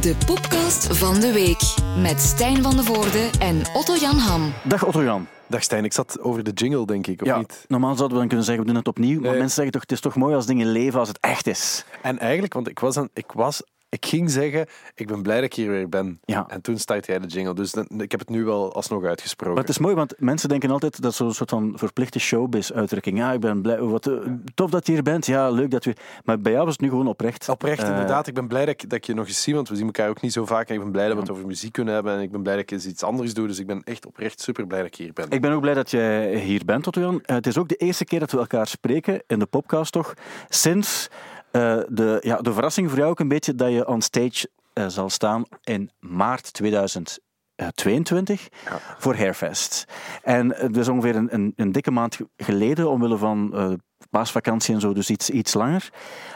De podcast van de week met Stijn van de Voorde en Otto-Jan Ham. Dag Otto-Jan. Dag Stijn, ik zat over de jingle, denk ik, of Ja, niet? normaal zouden we dan kunnen zeggen, we doen het opnieuw. Maar Nee. mensen zeggen toch, het is toch mooi als dingen leven als het echt is. En eigenlijk, want ik was, aan, ik was, ik ging zeggen, ik ben blij dat ik hier weer ben. Ja. En toen startte jij de jingle, dus dan- ik heb het nu wel alsnog uitgesproken. Maar het is mooi, want mensen denken altijd dat zo'n soort van verplichte showbiz-uitdrukking. Ja, ik ben blij, wat, eh, tof dat je hier bent. Ja, leuk dat we... Maar bij jou was het nu gewoon oprecht. Oprecht, Eh, inderdaad. Ik ben blij dat ik, dat ik je nog eens zie, want we zien elkaar ook niet zo vaak. En ik ben blij dat we het over muziek kunnen hebben. En ik ben blij dat ik eens iets anders doe. Dus ik ben echt oprecht super blij dat ik hier ben. Ik ben ook blij dat jij hier bent, Otto-Jan. Eh, Het is ook de eerste keer dat we elkaar spreken in de podcast, toch? Sinds eh, de, ja, de verrassing voor jou ook een beetje dat je on stage eh, zal staan in maart 2022 Ja. voor Hairfest. En eh, dat is ongeveer een, een, een dikke maand geleden, omwille van eh, paasvakantie en zo, dus iets, iets langer.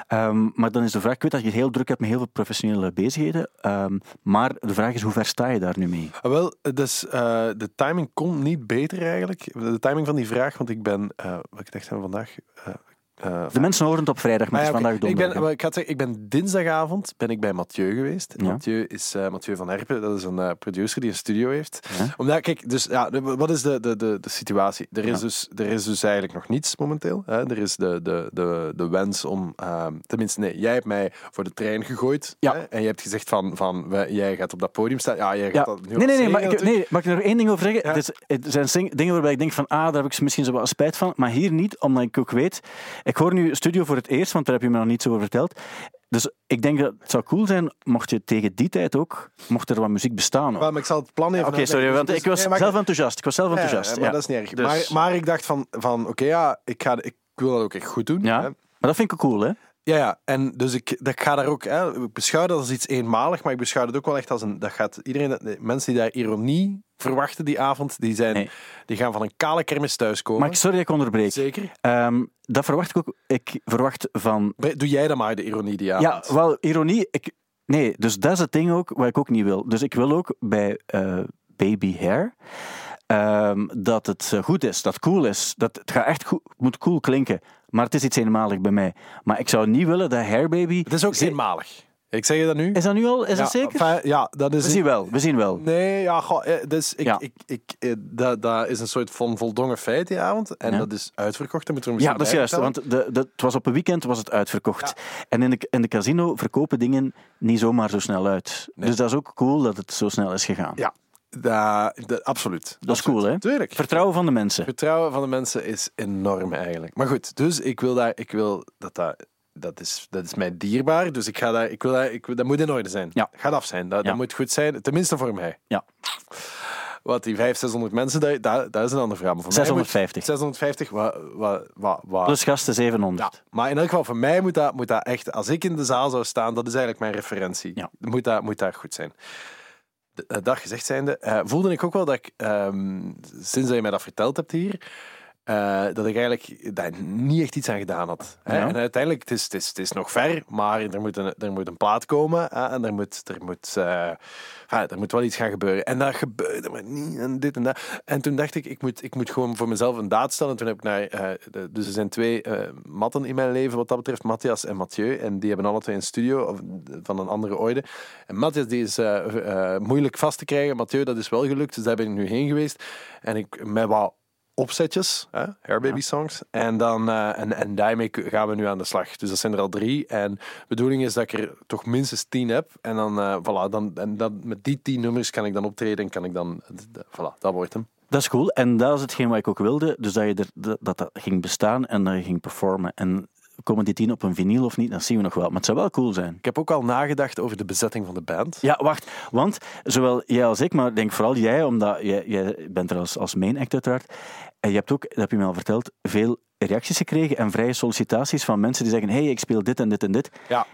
Ehm, maar dan is de vraag, ik weet dat je het heel druk hebt met heel veel professionele bezigheden, ehm, maar de vraag is, hoe ver sta je daar nu mee? Ah, wel, dus eh, de timing kon niet beter eigenlijk. De timing van die vraag, want ik ben, eh wat ik dacht aan vandaag. eh, eh, De mensen horen het op vrijdag, maar Ah, ja, vandaag ik, donderdag. ben, ik, ga het zeggen, ik ben dinsdagavond ben ik bij Mathieu geweest. Ja. Mathieu is eh, Mathieu van Herpen, dat is een eh, producer die een studio heeft. Ja. Omdat, kijk, dus ja, wat is de, de, de, de situatie? Er is, dus, er is dus eigenlijk nog niets momenteel. Hè? Er is de, de, de, de wens om, ehm, tenminste, nee, jij hebt mij voor de trein gegooid. Hè? En je hebt gezegd van, van jij gaat op dat podium staan. Ja, jij gaat dat nu Nee, nee, nee, maar ik, nee, mag ik er nog één ding over zeggen? Ja. Het, zijn dingen waarbij ik denk van, ah, daar heb ik misschien zo wat spijt van, maar hier niet, omdat ik ook weet, ik hoor nu studio voor het eerst, want daar heb je me nog niet zo over verteld. Dus ik denk dat het zou cool zijn, mocht je tegen die tijd ook, mocht er wat muziek bestaan. Maar ik zal het plan even Oké, sorry, want Dus- ik was nee, zelf enthousiast. Ik was zelf enthousiast. Ja, maar dat is niet erg. Dus- Maar, maar ik dacht van, van oké, ja, ik, ga, ik wil dat ook echt goed doen. Ja, hè. maar dat vind ik ook cool, hè? Ja, ja, en dus ik, dat ga daar ook, hè, ik beschouw dat als iets eenmalig, maar ik beschouw het ook wel echt als een, dat gaat iedereen, de mensen die daar ironie verwachten die avond, die, zijn, Nee. die gaan van een kale kermis thuiskomen. Maar ik, sorry dat ik onderbreek. Zeker. Ehm, dat verwacht ik ook. Ik verwacht van Doe jij dan maar de ironie die Ja, avond. wel, ironie. Ik, nee, dus dat is het ding ook wat ik ook niet wil. Dus ik wil ook bij eh, Baby Hair ehm, dat het eh, goed is, dat het cool is. Dat het gaat echt goed, moet cool klinken. Maar het is iets eenmalig bij mij. Maar ik zou niet willen dat Hair Baby. Het is ook eenmalig. Ik zeg je dat nu? Is dat nu al? Is ja, dat zeker? enfin, ja, dat is... we zien wel, we zien wel. Nee, ja, goh, eh, dus ik, Ja. ik, ik, eh, dat, dat is een soort van voldongen feit die avond. En Ja. dat is uitverkocht. Dat moeten we Ja, misschien dat is juist. Want de, de, het was op een weekend was het uitverkocht. En in de, in de casino verkopen dingen niet zomaar zo snel uit. Nee. Dus dat is ook cool dat het zo snel is gegaan. Ja, dat, absoluut. Dat is cool, hè? Tuurlijk. Vertrouwen van de mensen. Vertrouwen van de mensen is enorm eigenlijk. Maar goed, dus ik wil daar, ik wil dat dat, dat is, dat is mij dierbaar. Dus ik ga daar, ik wil daar, ik, dat moet in orde zijn. Ja. Gaat af zijn. Dat, Ja. dat moet goed zijn. Tenminste voor mij. Ja. Wat die 500, 600 mensen, dat, dat, dat is een andere vraag. Maar voor mij 650. moet- 650, wat, wat, wat, wat, Plus gasten 700. ja, maar in elk geval voor mij moet dat, moet dat echt, als ik in de zaal zou staan, dat is eigenlijk mijn referentie. Ja. Moet, dat, moet dat goed zijn. Eh, Dat gezegd zijnde, eh, voelde ik ook wel dat ik, ehm, sinds dat je mij dat verteld hebt hier, eh, dat ik eigenlijk daar niet echt iets aan gedaan had. Hè? Ja. En uiteindelijk, het is, het, is, het is nog ver, maar er moet een, er moet een plaat komen hè? en er moet, er, moet, eh, er moet wel iets gaan gebeuren. En dat gebeurde maar niet en dit en dat. En toen dacht ik, ik moet, ik moet gewoon voor mezelf een daad stellen. En toen heb ik naar, eh, de- dus er zijn twee matten in mijn leven wat dat betreft, Matthias en Mathieu. En die hebben alle twee een studio of, van een andere orde. En Matthias die is moeilijk vast te krijgen. Mathieu, dat is wel gelukt, dus daar ben ik nu heen geweest. En ik met wat opzetjes, hè, Hair Baby songs. En, dan, eh, en, en daarmee gaan we nu aan de slag. Dus dat zijn er al drie. En de bedoeling is dat ik er toch minstens tien heb. En dan, eh, voilà, dan, en dan, met die tien nummers kan ik dan optreden en kan ik dan... Voilà, dat wordt hem. Dat is cool. En dat is hetgeen wat ik ook wilde. Dus dat je er, dat, dat dat ging bestaan en dat je ging performen. En komen die tien op een vinyl of niet, dat zien we nog wel. Maar het zou wel cool zijn. Ik heb ook al nagedacht over de bezetting van de band. Ja, wacht. Want zowel jij als ik, maar denk vooral jij, omdat jij, jij bent er als, als main act uiteraard. En je hebt ook, dat heb je me al verteld, veel reacties gekregen en vrije sollicitaties van mensen die zeggen hey, ik speel dit en dit en dit. Ja.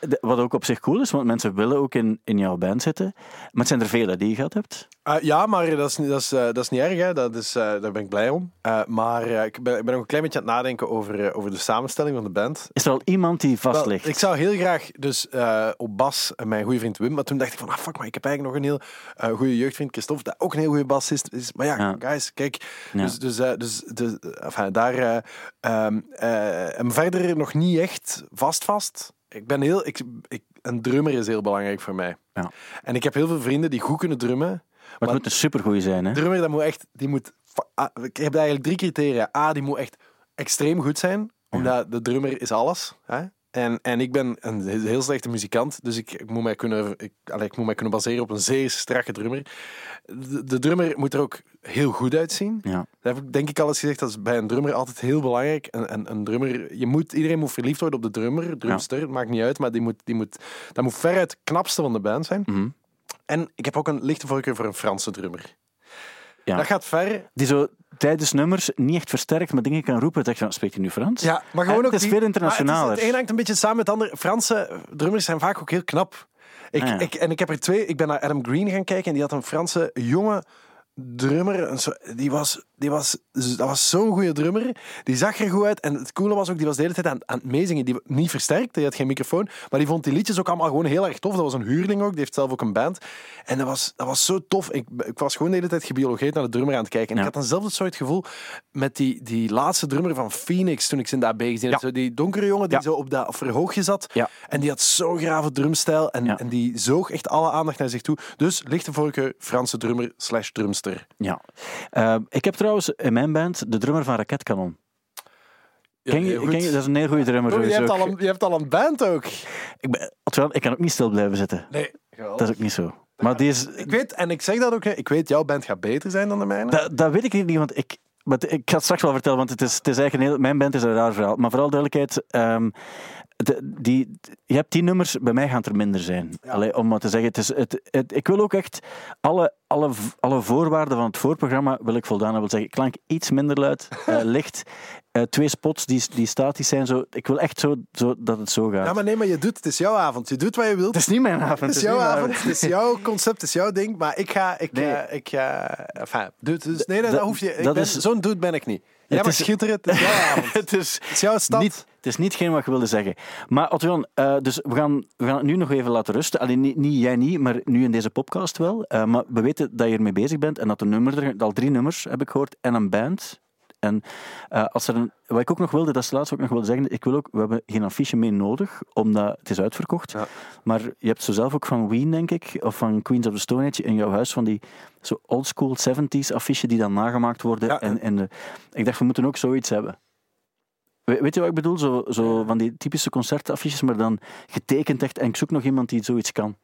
De- wat ook op zich cool is, want mensen willen ook in, in jouw band zitten. Maar het zijn er vele die je gehad hebt. Eh, ja, maar dat is, niet- dat, is, eh, dat is niet erg. Hè. Dat is, eh, daar ben ik blij om. Maar ik, ben, ik ben ook een klein beetje aan het nadenken over, over de samenstelling van de band. Is er al iemand die vast Wel, ligt? ik zou heel graag dus op bas mijn goede vriend Wim. Maar toen dacht ik van, ah fuck, maar ik heb eigenlijk nog een heel goede jeugdvriend Christophe, dat ook een heel goede bassist is. Maar ja, Ja. guys, kijk. Ja. Dus, dus, dus, dus enfin, daar... en verder nog niet echt vast vast. Ik ben heel... Ik, ik, een drummer is heel belangrijk voor mij. Ja. En ik heb heel veel vrienden die goed kunnen drummen. Maar het moet een supergoeie zijn, hè? Een drummer, dat moet echt, die moet, ah, ik heb eigenlijk drie criteria. A, die moet echt extreem goed zijn, omdat de drummer is alles. Hè? En, en ik ben een heel slechte muzikant, dus ik, ik, moet mij kunnen, ik, allee, ik moet mij kunnen baseren op een zeer strakke drummer. De, de drummer moet er ook heel goed uitzien. Ja. Dat heb ik denk ik al eens gezegd, dat is bij een drummer altijd heel belangrijk. Een, een, een drummer, je moet, iedereen moet verliefd worden op de drummer, drumster, het maakt niet uit, maar die moet, die moet, dat moet veruit het knapste van de band zijn. Mhm. En ik heb ook een lichte voorkeur voor een Franse drummer. Ja. Dat gaat ver. Die zo tijdens nummers niet echt versterkt, maar dingen kan roepen. Dat je van, spreekt hij nu Frans? Ja, maar Eh, gewoon ook het is die- veel internationaler. Het, is, het een hangt een beetje samen met het andere. Franse drummers zijn vaak ook heel knap. Ik, Ah, ja. ik, en ik heb er twee. Ik ben naar Adam Green gaan kijken en die had een Franse jonge drummer. Die was, die was, dat was zo'n goede drummer. Die zag er goed uit. En het coole was ook, die was de hele tijd aan, aan het meezingen. Die, niet versterkt, die had geen microfoon. Maar die vond die liedjes ook allemaal gewoon heel erg tof. Dat was een huurling ook, die heeft zelf ook een band. En dat was, dat was zo tof. Ik, ik was gewoon de hele tijd gebiologeerd naar de drummer aan het kijken. En Ja. ik had danzelfde soort gevoel met die, die laatste drummer van Phoenix toen ik ze in dat B gezien heb. Ja. Zo die donkere jongen die Ja. zo op dat verhoogje zat. En die had zo'n grave drumstijl. En, en die zoog echt alle aandacht naar zich toe. Dus lichte voorkeur Franse drummer slash Ja. Eh, ik heb trouwens in mijn band de drummer van Raketkanon. Ken je, ken je, dat is een heel goede drummer. Oh, je, hebt al een, je hebt al een band ook. ik, ben, terwijl, ik kan ook niet stil blijven zitten. Nee. Dat is ook niet zo. Maar die is, Ik weet, en ik zeg dat ook, hè, ik weet, jouw band gaat beter zijn dan de mijne. dat, dat weet ik niet, want ik, maar ik ga het straks wel vertellen, want het is, het is eigenlijk een heel, mijn band is een raar verhaal. Maar vooral duidelijkheid, ehm, de, die, je hebt die nummers, bij mij gaan het er minder zijn. Allee, om maar te zeggen, het is, het, het, ik wil ook echt alle, alle, alle voorwaarden van het voorprogramma wil ik voldaan. Wil zeggen, klank iets minder luid, eh, licht, eh, twee spots die, die statisch zijn. Zo, ik wil echt zo, zo dat het zo gaat. Ja, maar nee, maar je doet, het is jouw avond. Je doet wat je wilt. Het is niet mijn avond. Het is jouw avond, het is jouw concept, het is jouw ding. Maar ik ga, ik, Nee. ik ga, enfin, dus, nee, Dat- dat hoef je. Zo'n dude ben ik niet. Jij Het mag is- schitteren, het is jouw avond. het is, Het is jouw stad. Niet, het is niet geen wat ik wilde zeggen. Maar Otto eh, dus we gaan, we gaan het nu nog even laten rusten. Alleen niet, niet jij niet, maar nu in deze podcast wel. Eh, maar we weten dat je ermee bezig bent en dat de nummer er, al drie nummers heb ik gehoord en een band. En eh, als er een, wat ik ook nog wilde, dat is het laatste wat ik nog wilde zeggen. Ik wil ook, we hebben geen affiche mee nodig, omdat het is uitverkocht. Ja. Maar je hebt zo zelf ook van Ween, denk ik, of van Queens of the Stone Age in jouw huis van die zo oldschool 70s affiche die dan nagemaakt worden. Ja. En, en de, ik dacht, we moeten ook zoiets hebben. We- Weet je wat ik bedoel? Zo, zo van die typische concertaffiches, maar dan getekend echt. En ik zoek nog iemand die zoiets kan.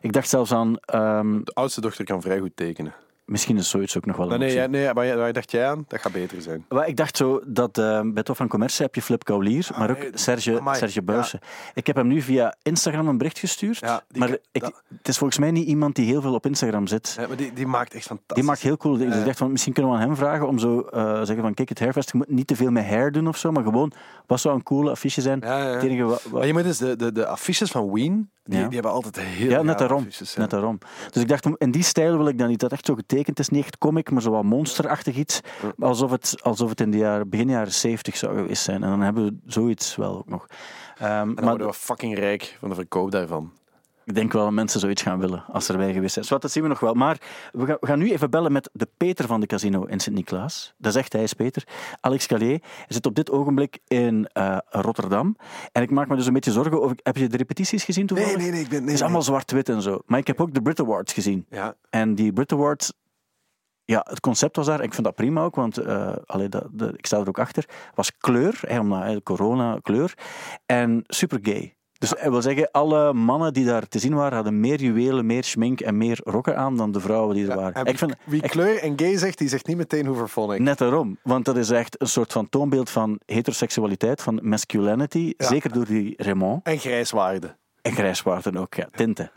Ik dacht zelfs aan, ehm, De oudste dochter kan vrij goed tekenen. Misschien is zoiets ook nog wel een Nee, nee, nee waar, waar dacht jij aan? Dat gaat beter zijn. Maar ik dacht zo dat eh, bij Tof van Commerce heb je Flip Kaulier, maar ook nee, Serge, amai, Serge Buijsen. Ik heb hem nu via Instagram een bericht gestuurd, Ja, maar kan- ik, dat- het is volgens mij niet iemand die heel veel op Instagram zit. Ja, maar die, die maakt echt fantastisch. Die maakt heel cool. Dus ik dacht van, misschien kunnen we aan hem vragen om zo eh zeggen van, kijk, het Hairfest, je moet niet te veel met hair doen of zo, maar gewoon, wat zou een coole affiche zijn? Ja, enige wat- wat- Maar je moet eens de, de, de affiches van Ween, die, die hebben altijd heel Ja, net daarom. affiches. Net daarom. Dus ik dacht, in die stijl wil ik dan niet. Dat echt zo getekend is, niet echt comic, maar zo wat monsterachtig iets. Alsof het, alsof het in de jaren, begin jaren 70 zou geweest zijn. En dan hebben we zoiets wel ook nog. Ehm, En dan maar worden we fucking rijk van de verkoop daarvan. ik denk wel dat mensen zoiets gaan willen als ze erbij geweest zijn. Zwat, dat zien we nog wel. Maar we gaan, we gaan nu even bellen met de Peter van de Casino in Sint-Niklaas. Dat zegt hij, is Peter. Alex Callier. Zit op dit ogenblik in eh, Rotterdam. En ik maak me dus een beetje zorgen over... Heb je de repetities gezien toevallig? Nee, nee, nee. Ik ben, nee, Het is allemaal zwart-wit en zo. Maar ik heb ook de Brit Awards gezien. Ja, En die Brit Awards, ja, het concept was daar, ik vind dat prima ook, want allee, dat, dat- ik sta er ook achter, was kleur, hè, omdat hè, corona kleur, en super gay. Dus hij wil zeggen, alle mannen die daar te zien waren, hadden meer juwelen, meer schmink en meer rokken aan dan de vrouwen die er waren. En ik vind, wie ik- kleur en gay zegt, die zegt niet meteen hoevervonic. net daarom, want dat is echt een soort van toonbeeld van heteroseksualiteit, van masculinity, Ja. zeker door die Raymond. En grijswaarde. En grijswaarden ook, ja, tinten.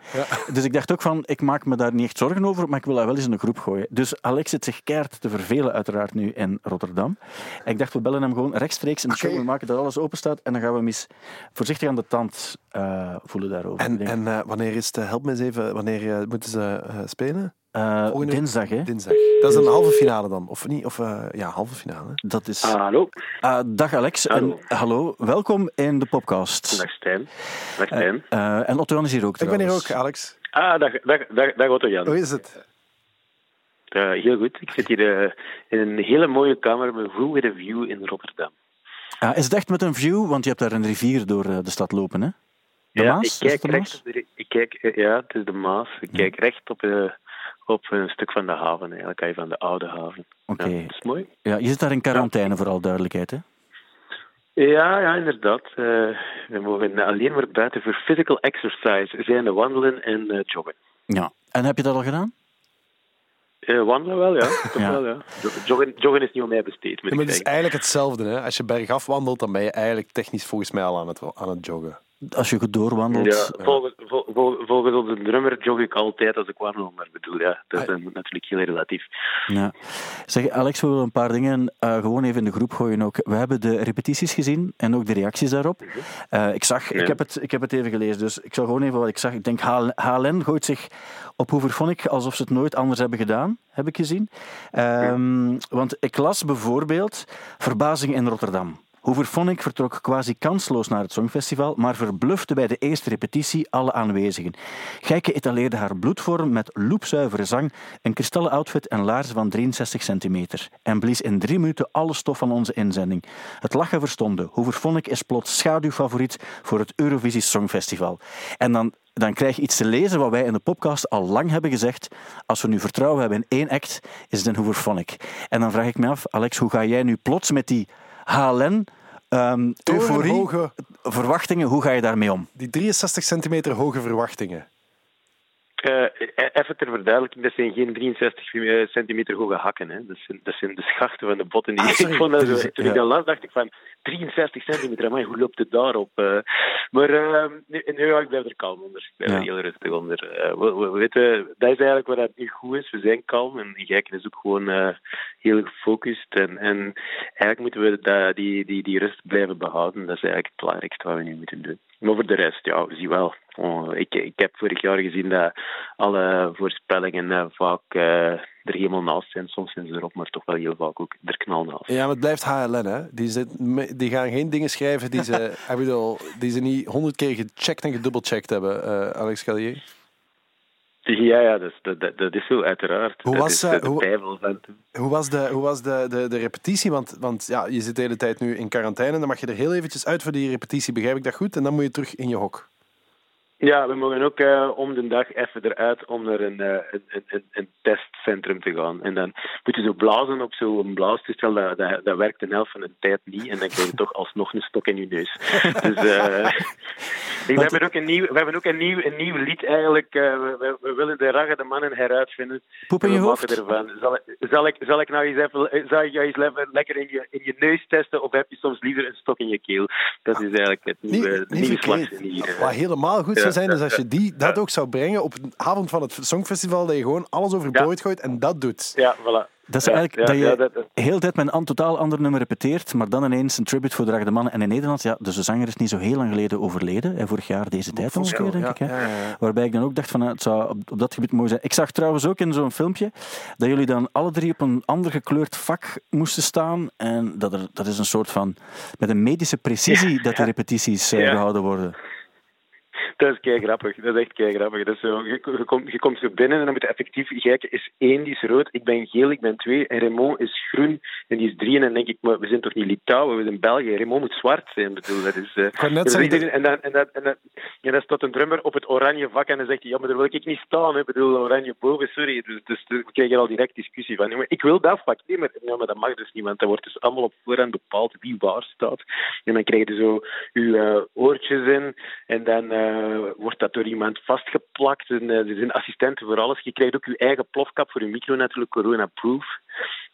Dus ik dacht ook van, ik maak me daar niet echt zorgen over, maar ik wil dat wel eens in de groep gooien. Dus Alex zit zich keihard te vervelen, uiteraard, nu in Rotterdam. En ik dacht, we bellen hem gewoon rechtstreeks in de show. We maken dat alles open staat en dan gaan we hem eens voorzichtig aan de tand uh, voelen daarover. En, en uh, wanneer is het, help me eens even, wanneer uh, moeten ze spelen? Uh, dinsdag, hè? Dinsdag. Dat is een halve finale dan, of niet? Of uh, ja, halve finale. Dat is. Uh, hallo. dag Alex. Hallo. En, hallo, welkom in de podcast. Dag Stijn. Dag Stijn. en Otto is hier ook. Ik ben hier ook, Alex. Ah, dag, dag, dag, dag Otto Jan. Hoe is het? heel goed. Ik zit hier in een hele mooie kamer met goed with a view in Rotterdam. is het echt met een view? Want je hebt daar een rivier door de stad lopen, hè? De ja, Maas? ik kijk recht op de, ik kijk, ja, het is de Maas. Ik kijk recht op de op een stuk van de haven, eigenlijk, van de oude haven. Oké. Okay. Ja, dat is mooi. Ja, je zit daar in quarantaine, ja. voor alle duidelijkheid, hè? Ja, ja, inderdaad. Uh, we mogen alleen maar buiten voor physical exercise zijn wandelen en uh, joggen. Ja, en heb je dat al gedaan? Uh, wandelen wel, ja. ja. Wel, ja. Joggen, joggen, is niet om mij besteed. Ja, maar het is eigenlijk hetzelfde. Hè? Als je bergaf wandelt, dan ben je eigenlijk technisch volgens mij al aan het, aan het joggen. Als je goed doorwandelt. Ja, volgens, vol, vol, volgens onze drummer jog ik altijd als ik wandel, maar bedoel, ja, dat is ah. natuurlijk heel relatief. Ja. Zeg, Alex, we willen een paar dingen uh, gewoon even in de groep gooien ook. We hebben de repetities gezien en ook de reacties daarop. Uh, ik zag, ja. ik, heb het, ik heb het even gelezen, dus ik zal gewoon even wat ik zag. Ik denk, HLN gooit zich op Hoeverphonic alsof ze het nooit anders hebben gedaan, heb ik gezien. Um, ja. Want ik las bijvoorbeeld Verbazing in Rotterdam. Hooverphonic vertrok quasi kansloos naar het Songfestival, maar verblufte bij de eerste repetitie alle aanwezigen. Geike etaleerde haar bloedvorm met loepzuivere zang, een kristallen outfit en laarzen van 63 centimeter. En blies in drie minuten alle stof van onze inzending. Het lachen verstomde. Hooverphonic is plots schaduwfavoriet voor het Eurovisie Songfestival. En dan dan krijg je iets te lezen wat wij in de podcast al lang hebben gezegd. Als we nu vertrouwen hebben in één act, is het een Hooverphonic. En dan vraag ik me af, Alex, hoe ga jij nu plots met die HLN Um, euforie, hoge... verwachtingen, hoe ga je daarmee om? Die 63 centimeter hoge verwachtingen. Uh, even ter verduidelijking, dat zijn geen 63 eh, centimeter hoge hakken. Hè. Dat, zijn, dat zijn de schachten van de botten. Die, ah, ik vond dat zo, toen ik dat las, dacht ik van 63 centimeter, maar hoe loopt het daarop? Uh, maar uh, nu, nu, ik blijf er kalm onder. Ik blijf ja. er heel rustig onder. We, we, we, weten, dat is eigenlijk wat het nu goed is. We zijn kalm en Gijken is ook gewoon heel gefocust. En, en eigenlijk moeten we dat, die, die, die rust blijven behouden. Dat is eigenlijk het belangrijkste wat we nu moeten doen. Maar voor de rest, ja, we zien wel. Oh, ik, ik heb vorig jaar gezien dat alle voorspellingen uh, vaak uh, er helemaal naast zijn. Soms zijn ze erop, maar toch wel heel vaak ook er knal naast. Ja, maar het blijft HLN, hè? Die, zit, die gaan geen dingen schrijven die ze, ik bedoel, die ze niet honderd keer gecheckt en gedubbelcheckt hebben, uh, Alex Gallier. Ja, ja dat, is, dat, dat is zo, uiteraard. Hoe was, dat is de hoe, hoe, was, de, hoe was de, de, de repetitie? Want, want ja, je zit de hele tijd nu in quarantaine. Dan mag je er heel eventjes uit voor die repetitie. Begrijp ik dat goed? En dan moet je terug in je hok. Ja, we mogen ook uh, om de dag even eruit om naar een, uh, een, een, een, testcentrum te gaan. En dan moet je zo blazen op zo'n blaastoestel, dat, dat, dat werkt een helft van de tijd niet. En dan krijg je toch alsnog een stok in je neus. dus uh, we, hebben ook een nieuw, we hebben ook een nieuw, een nieuw lied eigenlijk. We, we, willen de raggen de mannen heruitvinden. Poep in je hoofd? Ervan. Zal, zal, ik, zal ik nou eens even, zal ik jou eens lekker in je, in je neus testen of heb je soms liever een stok in je keel? Dat is eigenlijk het nieuwe, nieuwe slagje hier. Helemaal goed zijn dus als je die, dat ook zou brengen op een avond van het Songfestival, dat je gewoon alles overboord gooit en dat doet. Ja, voilà. Dat is eigenlijk dat je ja, heel de tijd met een totaal ander nummer repeteert, maar dan ineens een tribute voor de Mannen. En in Nederland, ja, dus de zanger is niet zo heel lang geleden overleden. vorig jaar deze tijd ongeveer, denk ik. Hè. Waarbij ik dan ook dacht van, het zou op, op, dat gebied mooi zijn. Ik zag trouwens ook in zo'n filmpje dat jullie dan alle drie op een ander gekleurd vak moesten staan. En dat, er, dat is een soort van, met een medische precisie dat de repetities uh, gehouden worden. Dat is kei grappig. Dat is echt kei grappig. Dat is zo, je, je, komt, je komt zo binnen en dan moet je effectief kijken. Is één, die is rood. Ik ben geel, ik ben twee. En Raymond is groen en die is drie. En dan denk ik, maar we zijn toch niet Litouwen, we zijn België. Raymond moet zwart zijn. Bedoel, dat is, uh, net dat zeggen, en, dan, en, dan, en, dan, en dan staat een drummer op het oranje vak en dan zegt hij, ja, maar daar wil ik niet staan. Hè. Ik bedoel, oranje boven, sorry. Dus, dus, dus we krijgen al direct discussie van, maar ik wil dat vak. Nee, maar, ja, maar dat mag dus niet, want dat wordt dus allemaal op voorhand bepaald wie waar staat. En dan krijg je zo je uh, oortjes in en dan uh, wordt dat door iemand vastgeplakt. En, uh, er zijn assistenten voor alles. Je krijgt ook je eigen plofkap voor je micro natuurlijk, corona-proof.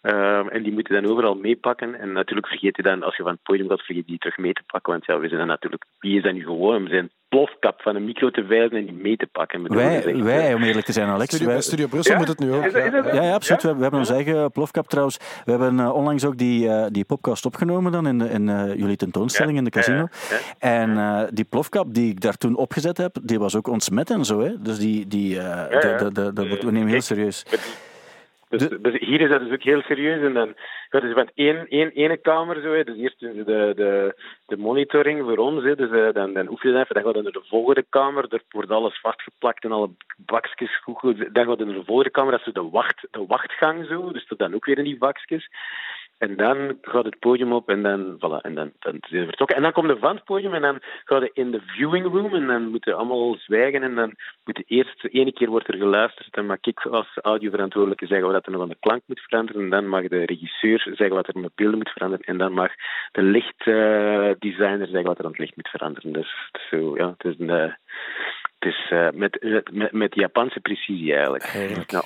Uh, en die moeten dan overal meepakken. En natuurlijk vergeet je dan, als je van het podium gaat, vergeet die terug mee te pakken. Want ja, we zijn dan natuurlijk, wie is dat nu gewoon? We zijn plofkap van een micro te wijzen en die mee te pakken. Is Wij, wij, eh, om eerlijk te zijn, Alex. Studio, wij- Studio Brussel Ja? moet het nu ook. Is dat- is dat- ja. Ja, absoluut. Ja? We, we hebben onze eigen plofkap trouwens. We hebben eh, onlangs ook die, eh, die podcast opgenomen dan in, de, in eh, jullie tentoonstelling Ja, in de casino. ja, En eh, die plofkap die ik daar toen opgezet heb, die was ook ontsmet en zo. Hè. Dus die, die, eh, ja. de- de- de- dat wordt- we nemen heel serieus. Dus, dus hier is dat dus ook heel serieus. En dan ja, dus van één, één, ene kamer zo. Hè. Dus eerst doen ze de, de, de monitoring voor ons. Hè. Dus eh, dan, dan oefen je even. Dan gaat het naar de volgende kamer. Daar wordt alles vastgeplakt en alle bakjes goed. Dan gaat het naar de volgende kamer. Dat is de, wacht, de wachtgang zo. Dus dat dan ook weer in die bakjes. En dan gaat het podium op en dan, voilà, en dan, dan zijn we vertrokken. En dan komt de van het podium en dan gaat je in de viewing room en dan moeten allemaal zwijgen en dan moet de eerste, ene keer wordt er geluisterd en mag ik als audioverantwoordelijke zeggen wat er nog aan de klank moet veranderen en dan mag de regisseur zeggen wat er met beelden moet veranderen en dan mag de lichtdesigner zeggen wat er aan het licht moet veranderen. Dus het zo, ja, het is een... eh, het is eh, met, met, met Japanse precisie eigenlijk. Heerlijk. Ja.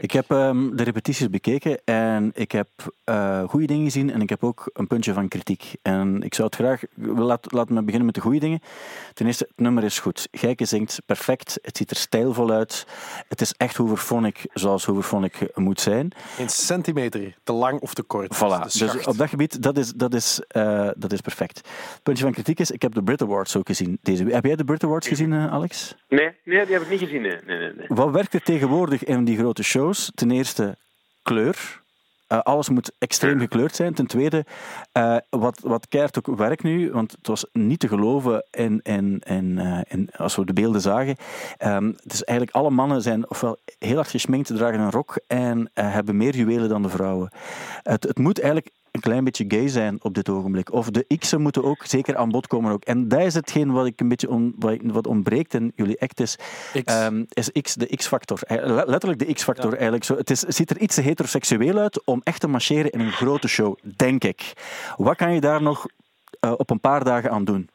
Ik heb ehm, de repetities bekeken en ik heb eh goede dingen gezien en ik heb ook een puntje van kritiek. En ik zou het graag... Laat, laat me beginnen met de goede dingen. Ten eerste, het nummer is goed. Gijke zingt perfect. Het ziet er stijlvol uit. Het is echt Hooverphonic zoals Hooverphonic moet zijn. Een centimeter, te lang of te kort. Voilà, dus schacht. op dat gebied, dat is, dat is, eh, dat is perfect. Het puntje van kritiek is, ik heb de Brit Awards ook gezien. Deze, heb jij de Brit Awards gezien, eh, Nee, nee, die heb ik niet gezien. Nee, nee, nee. Wat werkt er tegenwoordig in die grote shows? Ten eerste kleur. Eh, alles moet extreem gekleurd zijn. Ten tweede, eh, wat, wat keihard ook werkt nu, want het was niet te geloven in, in, in, eh, in, als we de beelden zagen. Ehm, het is eigenlijk alle mannen zijn ofwel heel hard gesminkt, dragen een rok en hebben meer juwelen dan de vrouwen. Het, het moet eigenlijk een klein beetje gay zijn op dit ogenblik. Of de X'en moeten ook zeker aan bod komen. Ook. En dat is hetgeen wat ik een beetje on, wat, ontbreekt in jullie act is, X. ehm, is X, de X-factor. Eh, le- Letterlijk de X-factor eigenlijk. Zo, het, is, ziet er iets te heteroseksueel uit om echt te marcheren in een grote show, denk ik. Wat kan je daar nog eh, op een paar dagen aan doen?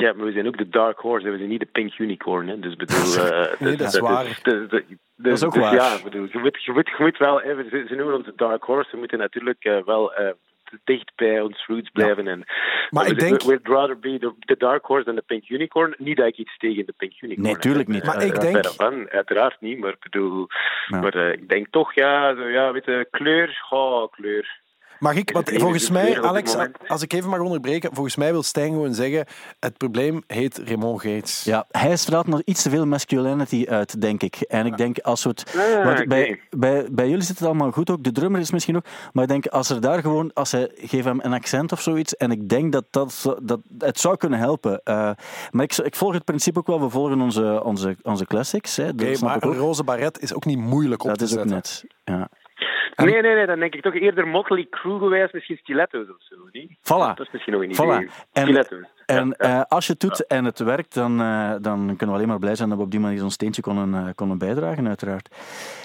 Ja, maar we zijn ook de Dark Horse, we zijn niet de Pink Unicorn. Hè. Dus bedoel, eh, Nee, dat is waar. Dat is ook dus waar. Ja, bedoel, je, moet, je, moet, je moet wel, ze, noemen ons de Dark Horse, we moeten natuurlijk eh, wel eh, dicht bij ons roots blijven. En, Maar ik denk- we- We'd rather be the, the Dark Horse than the Pink Unicorn. Niet dat ik iets tegen de Pink Unicorn Nee, heb, tuurlijk hè. niet. Maar ik denk- van, uiteraard niet, maar ik bedoel... Ja. Maar eh, ik denk toch, ja, zo, ja weet je, kleur, oh, kleur. Mag ik, want volgens enige mij, Alex, als ik even mag onderbreken, volgens mij wil Stijn gewoon zeggen, het probleem heet Raymond Gates. Ja, hij straalt nog iets te veel masculinity uit, denk ik. En ik denk als we het. Ah, bij, bij, bij jullie zit het allemaal goed ook. De drummer is misschien ook. Maar ik denk als er daar gewoon. Als hij geef hem een accent of zoiets. En ik denk dat, dat, dat het zou kunnen helpen. Eh, maar ik, ik volg het principe ook wel. We volgen onze, onze, onze classics. Hè, dat Oké, maar een roze baret is ook niet moeilijk op Dat te is ook zetten. net. Ja. Nee, nee, nee, dan denk ik toch eerder Motley Crue gewijs, misschien stiletto's of zo, niet? Voilà. Dat is misschien nog een Voilà. idee. En- Stiletto's. En Ja, ja. eh, als je het doet en het werkt, dan, eh, dan kunnen we alleen maar blij zijn dat we op die manier zo'n steentje konden, eh, konden bijdragen, uiteraard.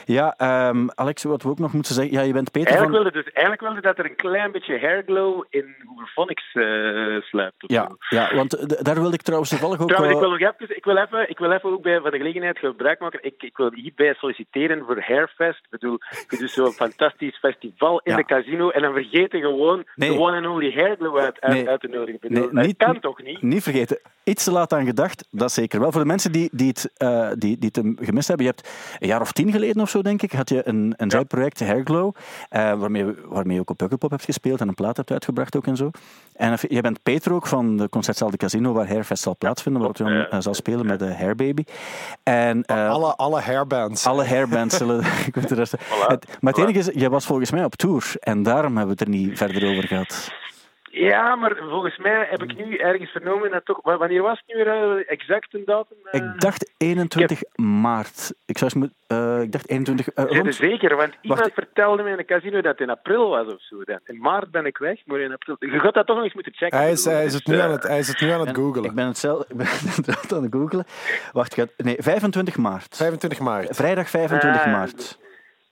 Ja, ehm, Alex, wat we ook nog moeten zeggen. Ja, je bent Peter Eigenlijk van. wilde, dus, eigenlijk wilde dat er een klein beetje hairglow in Hooverphonics eh sluipt. Ja, zo. ja, want daar wilde ik trouwens toevallig ook. Trouwens, ik wil, nog even, ik, wil even, ik wil even ook bij, van de gelegenheid gebruik maken. Ik, ik wil hierbij solliciteren voor Hairfest. Ik bedoel, je doet zo'n fantastisch festival in Ja. de casino en dan vergeten gewoon Nee. de one and only hairglow uit, uit, Nee. uit te nodigen. Nee, dat niet- kan toch niet? Niet vergeten, iets te laat aan gedacht, dat zeker wel. Voor de mensen die, die, het, eh, die, die het gemist hebben, je hebt een jaar of tien geleden of zo, denk ik, had je een, een zijproject, Hairglow, eh, waarmee, waarmee je ook op Pukkelpop hebt gespeeld en een plaat hebt uitgebracht ook en zo. En je bent Peter ook van de Concertzaal de Casino, waar Hairfest zal plaatsvinden, waarop je dan eh, zal spelen met de Hairbaby. En, eh, Alle, alle hairbands. alle hairbands zullen... ik weet de rest- het, maar het Voilà. enige is, jij was volgens mij op tour en daarom hebben we het er niet verder over gehad. Ja, maar volgens mij heb ik nu ergens vernomen dat toch... wa- Wanneer was het nu weer eh, exact een datum? eh? Ik dacht 21 maart. Ik, zou eens eh, ik dacht 21... eh, Zijn er rond- zeker? Want iemand Wacht. vertelde me in een casino dat het in april was of zo. Dan. In maart ben ik weg, maar in april... Je gaat dat toch nog eens moeten checken. Hij is, hij, is Dus, het nu aan het, hij is het nu aan het En googelen. Ik ben het zelf ik ben aan het googelen. Wacht, nee, 25 maart. 25 maart. Vrijdag 25 Ah, maart.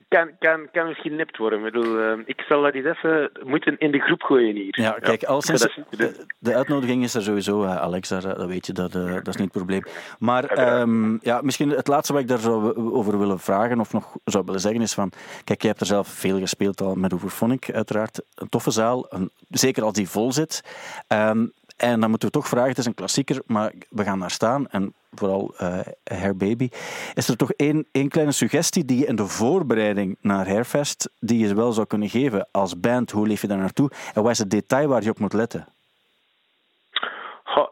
Kan, kan, kan misschien nipt worden. Ik, bedoel, eh, ik zal dat eens even moeten in de groep gooien hier. Ja, kijk, al sinds dat is- de, de uitnodiging is er sowieso, eh, Alex, daar, dat weet je, dat, eh, dat is niet het probleem. Maar Uiteraard. ehm, ja, misschien het laatste wat ik daar zou over willen vragen, of nog zou willen zeggen, is van, kijk, jij hebt er zelf veel gespeeld al met Hooverphonic, uiteraard. Een toffe zaal, een, zeker als die vol zit. Ehm, En dan moeten we toch vragen, het is een klassieker, maar we gaan daar staan. En vooral uh, Hair Baby. Is er toch één, één kleine suggestie die je in de voorbereiding naar Hairfest, die je wel zou kunnen geven als band? Hoe leef je daar naartoe? En wat is het detail waar je op moet letten?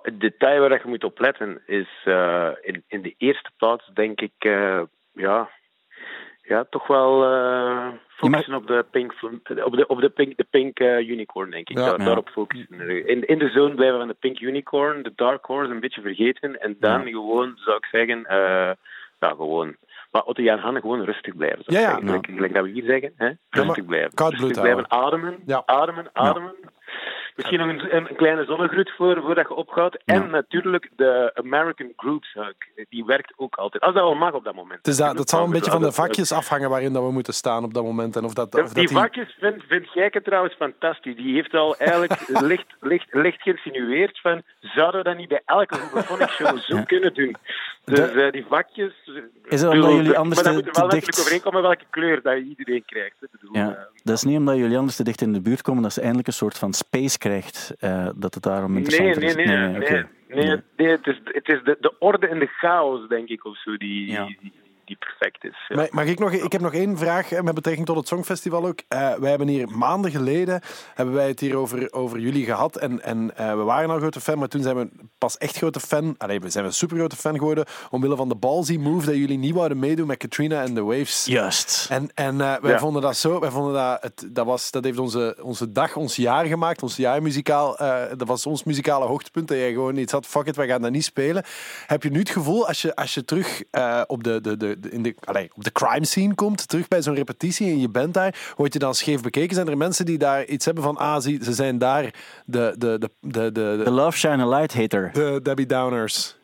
Het detail waar je moet op letten is uh, in, in de eerste plaats, denk ik, uh, ja, ja, toch wel uh, focussen op de pink, op de, op de pink, de pink unicorn, denk ik. Ja, Daar, ja. Daarop focussen. In, in de zone blijven van de pink unicorn, de dark horse een beetje vergeten. En dan gewoon, zou ik zeggen, ja, gewoon maar Otto Jan Hanne gewoon rustig blijven. Ja, ja. Gelijk, dat we hier zeggen. Hè? Rustig blijven. Rustig blijven ademen. Ademen, ademen. Misschien nog een, een kleine zonnegroet voor, voordat je opgaat. En Ja. natuurlijk de American Groups Hug. Die werkt ook altijd. Als dat wel mag op dat moment. Dus dat, dat zal een beetje van de vakjes afhangen waarin dat we moeten staan op dat moment. En of dat, of dat die vakjes vindt vind Gijke trouwens fantastisch. Die heeft al eigenlijk licht, licht, licht geïnsinueerd van zouden we dat niet bij elke Hoeverphonic show zo kunnen doen? Dus De- eh, die vakjes... Is het omdat jullie anders Maar dan te- moet er wel te overeenkomen welke kleur dat iedereen krijgt. hè. Ik bedoel, Ja, eh, dat is niet omdat jullie anders te dicht in de buurt komen dat ze eindelijk een soort van space krijgt, eh, dat het daarom Nee, interessanter nee, is. nee. nee, oké. nee, nee, het is, het is de, de orde en de chaos, denk ik, of zo, die, Ja. die, die perfect is. Ja. Mag, ik, nog, ik heb nog één vraag eh, met betrekking tot het Songfestival ook. Eh, wij hebben hier maanden geleden hebben wij het hier over, over jullie gehad. En, en eh, we waren al grote fan, maar toen zijn we pas echt grote fan. Allee, we zijn een super grote fan geworden. Omwille van de ballsy move dat jullie niet wouden meedoen met Katrina en The Waves. Juist. En, en eh, wij Ja. vonden dat zo. Wij vonden dat, het, dat, was, dat heeft onze, onze dag, ons jaar gemaakt. Ons jaar muzikaal. eh, dat was ons muzikale hoogtepunt. Dat jij gewoon iets had. Fuck it, wij gaan dat niet spelen. Heb je nu het gevoel als je, als je terug eh, op, de, de, de, de- in de, op de crime scene komt, terug bij zo'n repetitie en je bent daar, word je dan scheef bekeken? Zijn er mensen die daar iets hebben van, ah, ze zijn daar de, de, de, de, de, De de, Love Shine a Light hater. de Debbie Downers?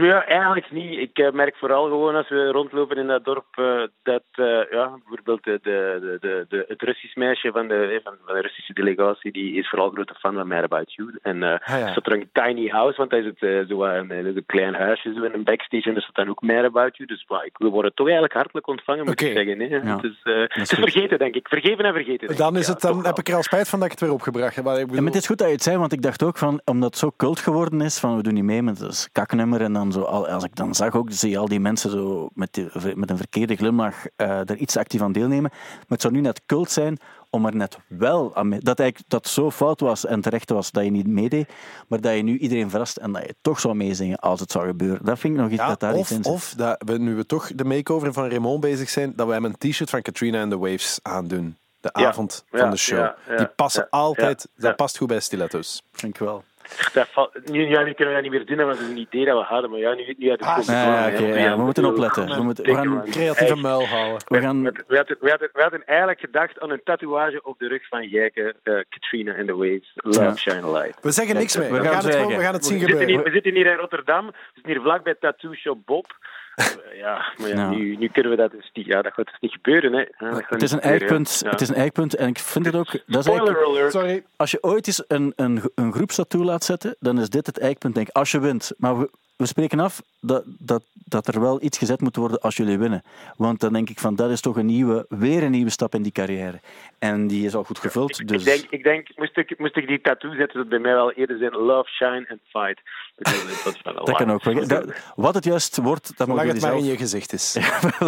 Ja, eigenlijk niet. Ik eh, merk vooral gewoon als we rondlopen in dat dorp eh, dat eh, ja, bijvoorbeeld de, de, de, de, het Russisch meisje van de, van, van de Russische delegatie, die is vooral grote fan van Mad About You. En eh Ah, ja. staat er een tiny house, want dat is het zo een, klein huisje zo in een backstage en er staat dan ook Mad About You. Dus ik, we worden toch eigenlijk hartelijk ontvangen, moet ik zeggen. Hè. Ja. Het is, eh, het is goed. vergeten, denk ik. Vergeven en vergeten. Dan, ik. is Ja, het, dan heb ik er al spijt van dat ik het weer opgebracht heb. Maar ik Ja, bedoel, maar het is goed dat je het zei, want ik dacht ook van, omdat het zo cult geworden is, van we doen niet mee met het kaknummer en dan zo, al- als ik dan zag ook, zie je al die mensen zo met, die- met een verkeerde glimlach eh er iets actief aan deelnemen. Maar het zou nu net cult zijn om er net wel aan mee, dat eigenlijk dat zo fout was en terecht was dat je niet meedeed, maar dat je nu iedereen verrast en dat je toch zou meezingen als het zou gebeuren. Dat vind ik nog iets Ja, dat daar of, iets in zit. of dat we, nu we toch de makeover van Raymond bezig zijn, dat we hem een t-shirt van Katrina and the Waves aandoen. De Ja, avond ja, van de show. ja, ja, Die passen ja, altijd, ja, dat past goed bij stiletto's. Vind ik wel. Dat nu, ja, nu kunnen we dat niet meer doen, dat was een idee dat we hadden. Maar ja, nu, nu had het Ah, ook ja, we moeten opletten. We moeten- we gaan-. Creatieve muil houden. We gaan, We, we hadden, we, hadden, we hadden eigenlijk gedacht aan een tatoeage op de rug van Gijke, eh, Katrina and the Waves, Love Ja. Shine Light. We zeggen niks meer. we We, gaan het gewoon, we gaan het We zien zitten, hier, gebeuren. we zitten hier in Rotterdam, we zitten hier vlakbij Tattoo Shop Bob. Eh, ja, maar ja, Ja. Nu, nu kunnen we dat dus niet. Ja, dat gaat dus niet gebeuren. Hè. Dat het is een eikpunt. ja. Het is een eikpunt en ik vind het ook. Dat is alert. Sorry. als je ooit eens een, een, een groepstattoo laat zetten, dan is dit het eikpunt, denk ik. Als je wint. Maar we, we spreken af dat, dat, dat er wel iets gezet moet worden als jullie winnen. Want dan denk ik van, dat is toch een nieuwe, weer een nieuwe stap in die carrière. En die is al goed gevuld. Dus Ik denk, ik denk moest, ik, moest ik die tattoo zetten, het bij mij wel eerder zijn Love, Shine and Fight. Dat dat kan ook. wel. Dat- wat het juist wordt, dat Zolang het jullie maar in zelf... je gezicht is.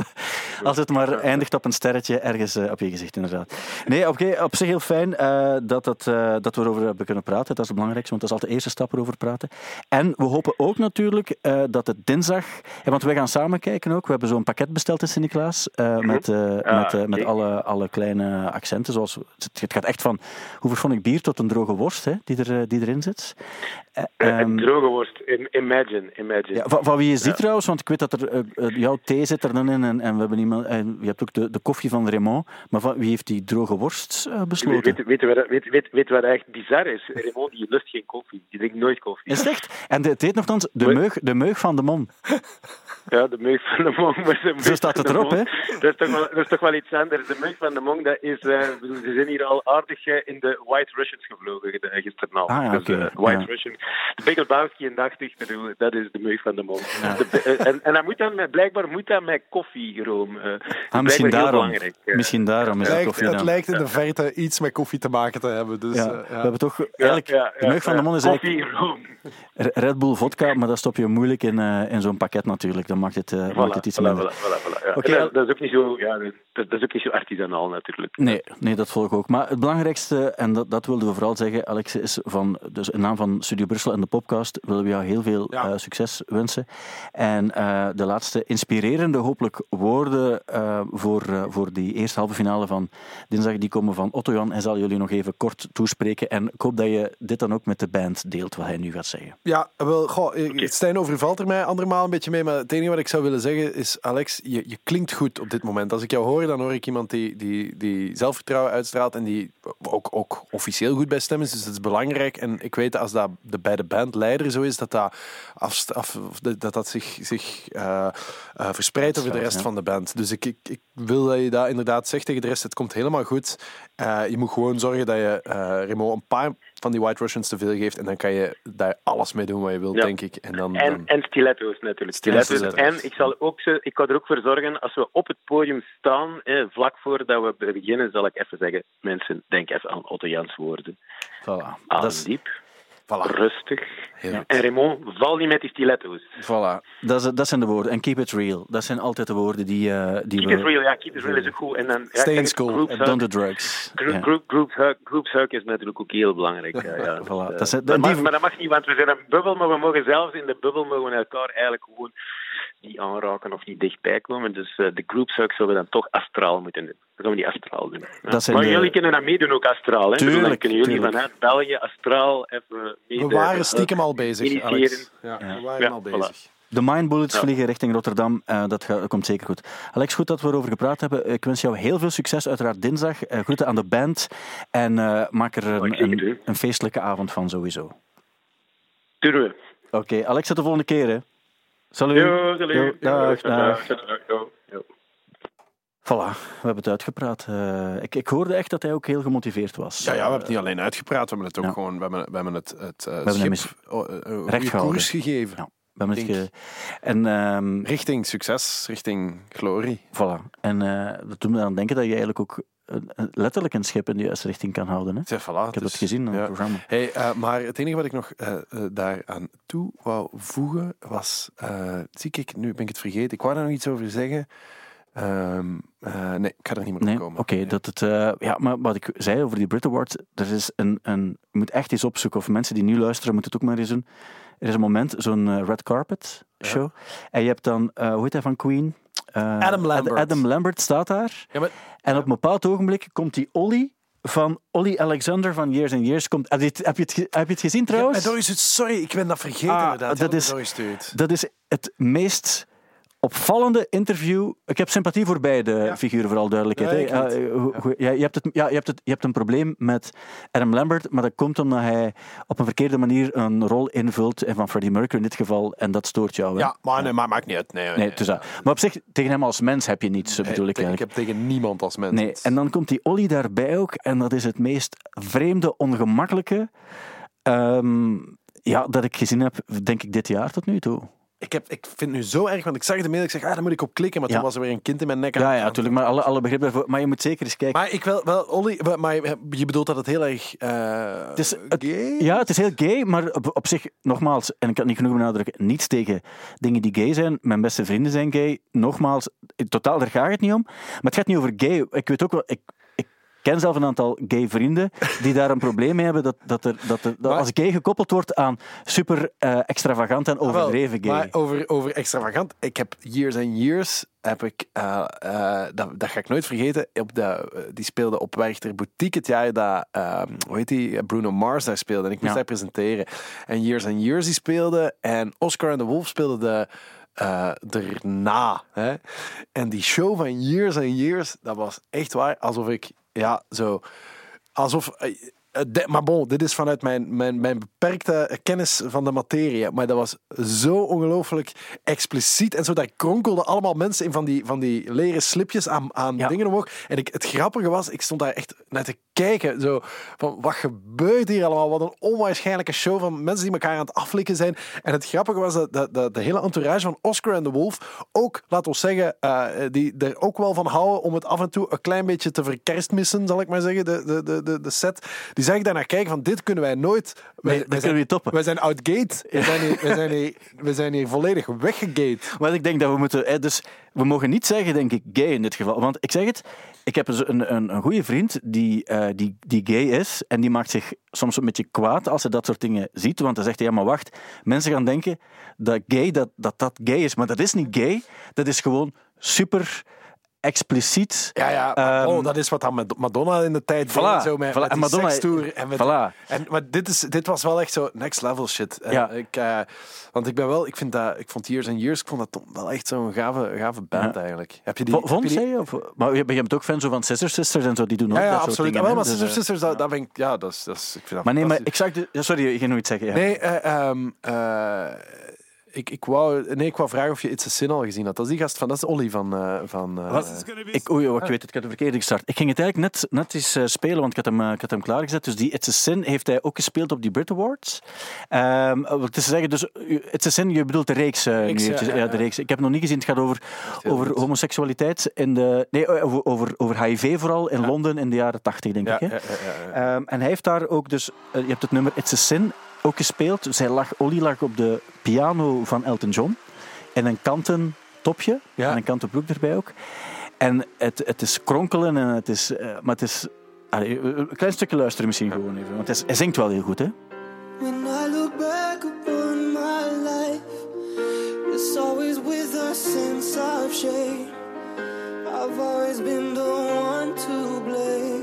Als het maar eindigt op een sterretje ergens eh, op je gezicht, inderdaad. Nee, oké, op zich heel fijn eh, dat, dat, eh, dat we erover hebben kunnen praten. Dat is het belangrijkste, want dat is altijd de eerste stap erover praten. En we hopen ook natuurlijk eh, dat het dinsdag... eh, want wij gaan samen kijken ook. We hebben zo'n pakket besteld in Sint-Niklaas. eh, met eh, Ah, met, met alle, alle kleine accenten. Zoals, het het gaat echt van hoe vond ik bier tot een droge worst hè, die, er, die erin zit. Een ehm, droge worst. Im- Imagine, imagine. ja, van, van wie is die Ja. trouwens? Want ik weet dat er jouw thee zit er dan in en, en we hebben iemand, en je hebt ook de, de koffie van Raymond. Maar van, wie heeft die droge worst Weet, besloten? weet, weet, je wat, weet, weet, weet wat echt bizar is? Raymond die lust geen koffie. Die drinkt nooit koffie. Is het echt? En de, het heet nogthans de? De meug van de mon. Ja, de meug van de Mong. maar de Zo staat het erop, Mong, hè? Dat is, toch wel, dat is toch wel iets anders. De meug van de Mong, dat is, eh, ze zijn hier al aardig eh, in de White Russians gevlogen eh, gisteren al. Ah, ja, Dus, oké. White Ja. Russian. De Big Lebowski en 80, bedoel, dat is de meug van de Mong. De- en, en dat moet dan met, blijkbaar moet dat met koffie eh, is Ah, misschien daarom. Misschien daarom is lijkt, koffie het dan. lijkt in de verte iets met koffie te maken te hebben. Dus, Ja, we hebben toch eigenlijk Ja, ja, de meug van de ja. mond is eigenlijk Koffie, room. Red Bull vodka, maar dat stop je moeilijk in, eh, in zo'n pakket natuurlijk. Dan maakt het, eh, het iets voilà, minder. voilà, voilà, voilà, ja. Oké, En Al- dat, dat is ook niet zo, ja, dat, dat is ook niet zo artisanaal natuurlijk. Nee, nee, dat volg ik ook. Maar het belangrijkste, en dat, dat wilden we vooral zeggen, Alex, is van, dus in naam van Studio Brussel en de podcast willen we jou heel veel Ja. eh, succes wensen. En eh, de laatste inspirerende, hopelijk, woorden eh, voor, eh, voor die eerste halve finale van dinsdag, die komen van Otto Jan. Hij zal jullie nog even kort toespreken. En ik hoop dat je dit dan ook met de band deelt, wat hij nu gaat zeggen. Ja, wel, goh, eh, Stijn overvalt er mij andermaal een beetje mee, maar het enige wat ik zou willen zeggen is, Alex, je, je klinkt goed op dit moment. Als ik jou hoor, dan hoor ik iemand die, die, die zelfvertrouwen uitstraalt en die ook, ook officieel goed bij stem is, dus dat is belangrijk. En ik weet dat als dat de, bij de bandleider zo is, dat dat, af, dat, dat, zich, zich eh, verspreidt over de rest ja. van de band. Dus ik, ik, ik wil dat je dat inderdaad zegt tegen de rest, het komt helemaal goed. Eh, je moet gewoon zorgen dat je eh Remo een paar van die White Russians te veel geeft en dan kan je daar alles mee doen wat je wilt, Ja. denk ik. En dan, En, dan- en stiletto's natuurlijk. Stiletto's, Stiletto's. stiletto's. En ik, zal ook, ik ga er ook voor zorgen, als we op het podium staan, eh, vlak voordat we beginnen, zal ik even zeggen, mensen, denk even aan Otto Jans woorden. Voilà. Adem Dat is, diep, Voilà. rustig. En Raymond, val niet met die stiletto's. voilà. Dat, is, dat zijn de woorden. En keep it real. Dat zijn altijd de woorden die, eh die Keep we... it real, ja, keep it real is ook goed. En dan, ja, Stay in school group And don't do drugs. Group, group, group, hug, groups hug is natuurlijk ook heel belangrijk. Ja, ja. Voilà, Dus, eh, dat die- mag- maar dat mag niet, want we zijn een bubbel, maar we mogen zelfs in de bubbel mogen we elkaar eigenlijk gewoon niet aanraken of niet dichtbij komen. Dus eh, de hug zullen we dan toch astraal moeten doen. Dan gaan we die astraal doen. Ja. Dat zijn maar de- jullie kunnen dat meedoen ook astraal. Hè? Tuurlijk, Dus dan kunnen jullie tuurlijk. vanuit België astraal even mee We waren stiekem al bezig. Alex. Ja, we waren Ja, al voilà. bezig. De Mine Bullets Ja. vliegen richting Rotterdam. Eh, dat, gaat- dat komt zeker goed. Alex, goed dat we erover gepraat hebben. Ik wens jou heel veel succes, uiteraard dinsdag. Eh, groeten aan de band. En eh, maak er ik een, een, feestelijke avond van sowieso. Doen we. Oké, Alex, tot de volgende keer. Hè. Salut. Jo, salut. Jo, dag, dag. Voilà, we hebben het uitgepraat. Eh, ik, ik hoorde echt dat hij ook heel gemotiveerd was. Ja, ja, we hebben het niet alleen uitgepraat, we hebben het ook Ja. gewoon, we hebben, we hebben het, het eh, hebben hem schip oh, eh, recht koers gegeven. Ja, we hebben het Denk. ge- En, ehm, Richting succes, richting glorie. voilà. en eh, dat doet me aan denken dat je eigenlijk ook letterlijk een schip in de juiste richting kan houden. Hè? Voilà, Ik heb dat gezien in het programma. Hey, eh, maar het enige wat ik nog eh, eh, daaraan toe wou voegen was, zie ik, nu ben ik het vergeten, ik wou daar nog iets over zeggen. Ehm, eh, nee, ik ga er niet meer op Nee, komen. oké. Dat het, ja, maar wat ik zei over die Brit Awards, er is een, een, je moet echt eens opzoeken, of mensen die nu luisteren moeten het ook maar eens doen. Er is een moment, zo'n red carpet show, en je hebt dan, hoe heet hij van Queen? Eh, Adam Lambert. Adam Lambert staat daar, Ja, maar, en op een bepaald ogenblik komt die Ollie van Ollie Alexander van Years and Years. Komt, heb, je het, heb, je het, ge- heb je het gezien ja, trouwens? Doris, sorry, ik ben dat vergeten Ah, dat is-. Dat is het meest opvallende interview. Ik heb sympathie voor beide Ja. figuren, vooral duidelijkheid. Ja, Ja, eh, ja, je, hebt het, ja, je, hebt het, je hebt een probleem met Adam Lambert, maar dat komt omdat hij op een verkeerde manier een rol invult, en van Freddie Mercury in dit geval, en dat stoort jou. hè. Ja, maar, nee, maar maakt niet uit. Nee, Nee, dus dat. Maar op zich, tegen hem als mens heb je niets, Nee, bedoel ik ik eigenlijk. heb tegen niemand als mens. Nee, en dan komt die Ollie daarbij ook, en dat is het meest vreemde, ongemakkelijke ehm, ja, dat ik gezien heb, denk ik, dit jaar tot nu toe. Ik, heb, ik vind het nu zo erg, want ik zag de mail, ik zeg, ah, daar moet ik op klikken, maar Ja. toen was er weer een kind in mijn nek. aan- Ja, ja, natuurlijk, maar alle, alle begrip daarvoor. Maar je moet zeker eens kijken. Maar ik wil wel, Olly, maar je bedoelt dat het heel erg eh Het is, het- gay? ja, het is heel gay, maar op, op zich, nogmaals, en ik kan het niet genoeg benadrukken, niets tegen dingen die gay zijn. Mijn beste vrienden zijn gay. Nogmaals, in totaal, daar gaat het niet om. Maar het gaat niet over gay. Ik weet ook wel, ik ken zelf een aantal gay vrienden die daar een probleem mee hebben dat, dat, er, dat, er, dat Maar- als gay gekoppeld wordt aan super eh, extravagant en Ah, overdreven gay. Maar over, over extravagant, ik heb years and years, heb ik, eh, eh, dat, dat ga ik nooit vergeten, op de, die speelde op Werchter Boutique het jaar dat, eh, hoe heet die, Bruno Mars daar speelde. En ik moest Ja. daar presenteren. En years and years die speelde en Oscar and the Wolf speelde de... erna. Hè? En die show van Years and Years, dat was echt waar alsof ik, ja, zo, alsof, eh, de- maar bon, dit is vanuit mijn, mijn, mijn beperkte kennis van de materie. Maar dat was zo ongelooflijk expliciet. En zo, daar kronkelden allemaal mensen in van die, van die leren slipjes aan, aan Ja. dingen omhoog. En ik, het grappige was, ik stond daar echt naar te kijken. Zo, van, wat gebeurt hier allemaal? Wat een onwaarschijnlijke show van mensen die elkaar aan het aflikken zijn. En het grappige was dat, dat, dat de hele entourage van Oscar en de Wolf ook, laat ons zeggen, eh, die er ook wel van houden om het af en toe een klein beetje te verkerstmissen, zal ik maar zeggen, de, de, de, de, de set. Die zag ik daar naar kijken van, dit kunnen wij nooit... Wij, dat wij kunnen we niet toppen. Wij zijn outgate. We zijn hier, wij zijn hier, wij zijn hier volledig weggegate. Maar ik denk dat we moeten. Dus we mogen niet zeggen, denk ik, gay in dit geval. Want ik zeg het, ik heb dus een, een, een goede vriend die, eh, die, die gay is. En die maakt zich soms een beetje kwaad als hij dat soort dingen ziet. Want dan zegt hij, ja, maar wacht. Mensen gaan denken dat gay, dat, dat dat gay is. Maar dat is niet gay. Dat is gewoon super expliciet. Ja, ja. Ehm, oh, dat is wat dan met Madonna in de tijd Voilà, deed. Zo met, voilà. met En Madonna- En met, Voilà. en, maar dit, is, dit was wel echt zo next level shit. En Ja. ik, eh, want ik ben wel, ik vind dat, ik vond Years and Years, ik vond dat wel echt zo'n gave, gave band Ja. eigenlijk. Heb je die? Vo- heb Vond je die-? Of, maar je bent ook fan zo van Sister Sisters en zo, die doen ook Ja, ja, dat soort absoluut. dingen. Ja, wel, maar Dus, Sisters eh, Sisters, dat, dat ben ik, ja, dat is, dat is, ik vind dat Maar nee, maar ik zag de... Sorry, je ging nog iets zeggen. Ja. Nee, eh, ehm, eh, ik, ik, wou, nee, ik wou vragen of je It's a Sin al gezien had. Dat is die gast van, dat is Olly van... eh, van eh, Ik, oei, oh, ik weet het, ik had de verkeerde gestart. Ik ging het eigenlijk net, net eens eh, spelen, want ik had, hem, ik had hem klaargezet. Dus die It's a Sin heeft hij ook gespeeld op die Brit Awards. Ehm wat te zeggen, dus It's a Sin, je bedoelt de reeks. eh, nu Reeks, ja, eventjes. ja, ja, ja. de reeks. Ik heb het nog niet gezien, het gaat over, over goed. homoseksualiteit in de... Nee, over, over, over HIV vooral in Londen in de jaren tachtig, denk ja, ik. Hè? ja, ja, ja, ja. Ehm, en hij heeft daar ook dus, je hebt het nummer It's a Sin ook gespeeld. Zij lag, Olly lag op de piano van Elton John. En een kanten topje. Ja. En een kanten broek erbij ook. En het, het is kronkelen en het is... eh, maar het is... allee, een klein stukje luisteren misschien gewoon even. Want hij, is- hij zingt wel heel goed, hè? When I look back upon my life, it's always with a sense of shame. I've always been the one to blame.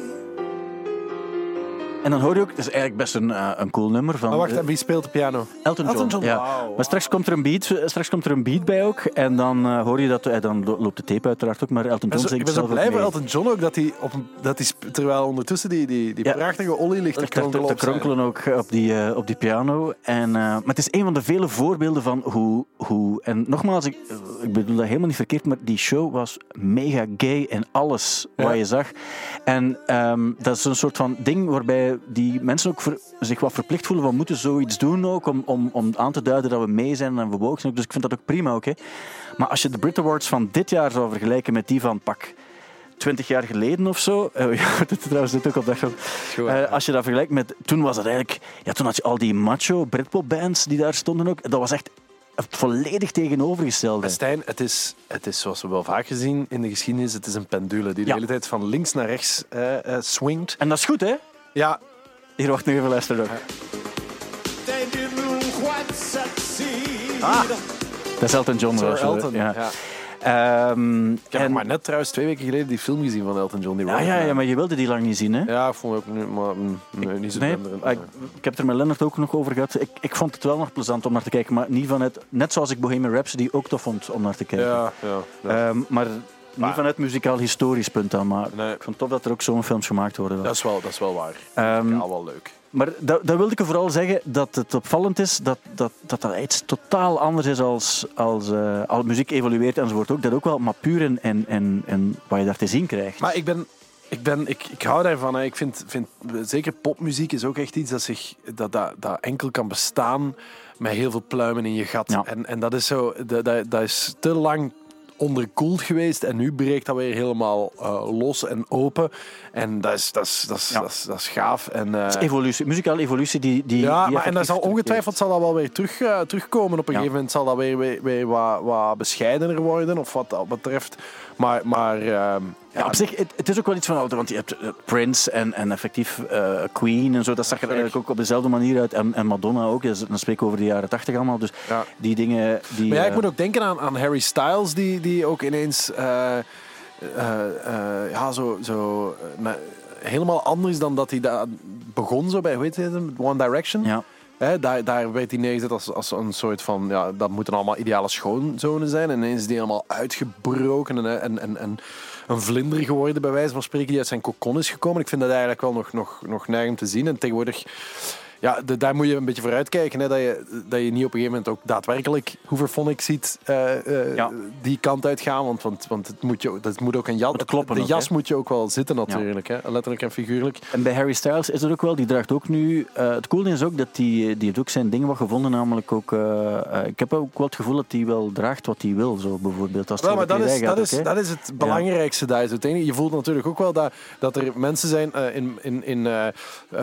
En dan hoor je ook, het is eigenlijk best een, eh, een cool nummer van Maar wacht, en wie speelt de piano? Elton John. Elton John, ja. wauw, Maar straks komt, er een beat, eh, straks komt er een beat bij ook. En dan eh, hoor je dat, eh, dan lo- loopt de tape uiteraard ook, maar Elton Ik John zo, ik zingt ben zo zelf blij voor. Elton John ook dat hij, op, dat hij terwijl ondertussen die, die, die Ja. prachtige Olly ligt te te, te, kronkelen te zijn- kronkelen ook op die, eh, op die piano. En, eh, maar het is een van de vele voorbeelden van hoe... hoe en nogmaals, ik, ik bedoel dat helemaal niet verkeerd, maar die show was mega gay in alles Ja. wat je zag. En ehm, dat is een soort van ding waarbij die mensen ook ver- zich wat verplicht voelen van moeten zoiets doen ook om, om, om aan te duiden dat we mee zijn en we woke zijn. Dus ik vind dat ook prima. Hè. Maar als je de Brit Awards van dit jaar zou vergelijken met die van pak 20 jaar geleden of zo. eh, ja, is trouwens dit ook op dat? Eh, als je dat vergelijkt met. Toen was het eigenlijk. Ja, toen had je al die macho Britpop bands die daar stonden ook. Dat was echt het volledig tegenovergestelde. Stijn, het is, het is zoals we wel vaak gezien in de geschiedenis, het is een pendule die de Ja. hele tijd van links naar rechts eh, swingt. En dat is goed, hè? Ja, Hier, wacht nog even luisteren. succeed. Ah. Dat is Elton John. Sir Elton. Ja. Ja. Ehm, Ik heb en- maar net trouwens twee weken geleden die film gezien van Elton John. Die ja, Rolling ja, ja, Man. maar je wilde die lang niet zien, hè? Ja, ik vond het ook niet, maar, mm, nee, niet zo Nee, ik, ik heb het er met Lennart ook nog over gehad. Ik, ik vond het wel nog plezant om naar te kijken, maar niet vanuit... Net zoals ik Bohemian Rhapsody ook tof vond om naar te kijken. Ja, ja. ja. Ehm, maar niet vanuit muzikaal historisch punt dan, maar Nee. ik vond het tof dat er ook zo'n films gemaakt worden. dat, is wel, dat is wel waar. Ehm, ja, wel leuk. Maar dat, dat wilde ik vooral zeggen, dat het opvallend is dat dat, dat, dat iets totaal anders is als, als, eh, als muziek evolueert enzovoort ook. Dat ook wel, maar puur en, en, en, en wat je daar te zien krijgt. Maar ik ben... Ik, ben, ik, ik hou daarvan. Hè. Ik vind, vind zeker popmuziek is ook echt iets dat, zich, dat, dat, dat enkel kan bestaan met heel veel pluimen in je gat. Ja. En, en dat is zo, dat, dat, dat is te lang onderkoeld geweest en nu breekt dat weer helemaal eh, los en open. En dat is, dat is, dat is, Ja. dat is, dat is gaaf. En, eh, is evolutie, muzikale evolutie die... die ja, die maar en dat zal ongetwijfeld zal dat wel weer terug, eh, terugkomen. Op een Ja. gegeven moment zal dat weer, weer, weer wat, wat bescheidener worden, of wat dat betreft. Maar, maar ehm, Ja, op zich, het, het is ook wel iets van ouder, want je hebt eh, Prince en, en effectief eh, Queen en zo, dat zag er eigenlijk ook op dezelfde manier uit. En, en Madonna ook, dus dan spreken we over de jaren tachtig allemaal. Dus Ja. die dingen... Die, Maar ja, ik eh, moet ook denken aan, aan Harry Styles, die, die ook ineens ja, zo, zo helemaal anders dan dat hij daar begon, zo bij, heet het, One Direction. Ja, Hè, daar, daar werd hij neergezet als, als een soort van, ja, dat moeten allemaal ideale schoonzonen zijn. En ineens is die helemaal uitgebroken en, en, en, en een vlinder geworden, bij wijze van spreken, die uit zijn kokon is gekomen. Ik vind dat eigenlijk wel nog, nog, nog neigend te zien. En tegenwoordig ja, de- daar moet je een beetje voor uitkijken. Hè, dat, je, dat je niet op een gegeven moment ook daadwerkelijk Hooverphonic ziet eh, eh, Ja. die kant uitgaan. Want, want, want het, moet je, dat moet ook een jas. Kloppen de ook, jas hè? moet je ook wel zitten natuurlijk. Hè, letterlijk en figuurlijk. En bij Harry Styles is het ook wel, die draagt ook nu... eh, het coole is ook dat die, die heeft ook zijn ding wat gevonden, namelijk ook... ik heb ook wel het gevoel dat hij wel draagt wat hij wil, zo bijvoorbeeld. Als het Wel, maar dat is, dat, gaat is, dat is het belangrijkste daar. is uiteindelijk. Je voelt natuurlijk ook wel dat, dat er mensen zijn eh, in, in, in eh,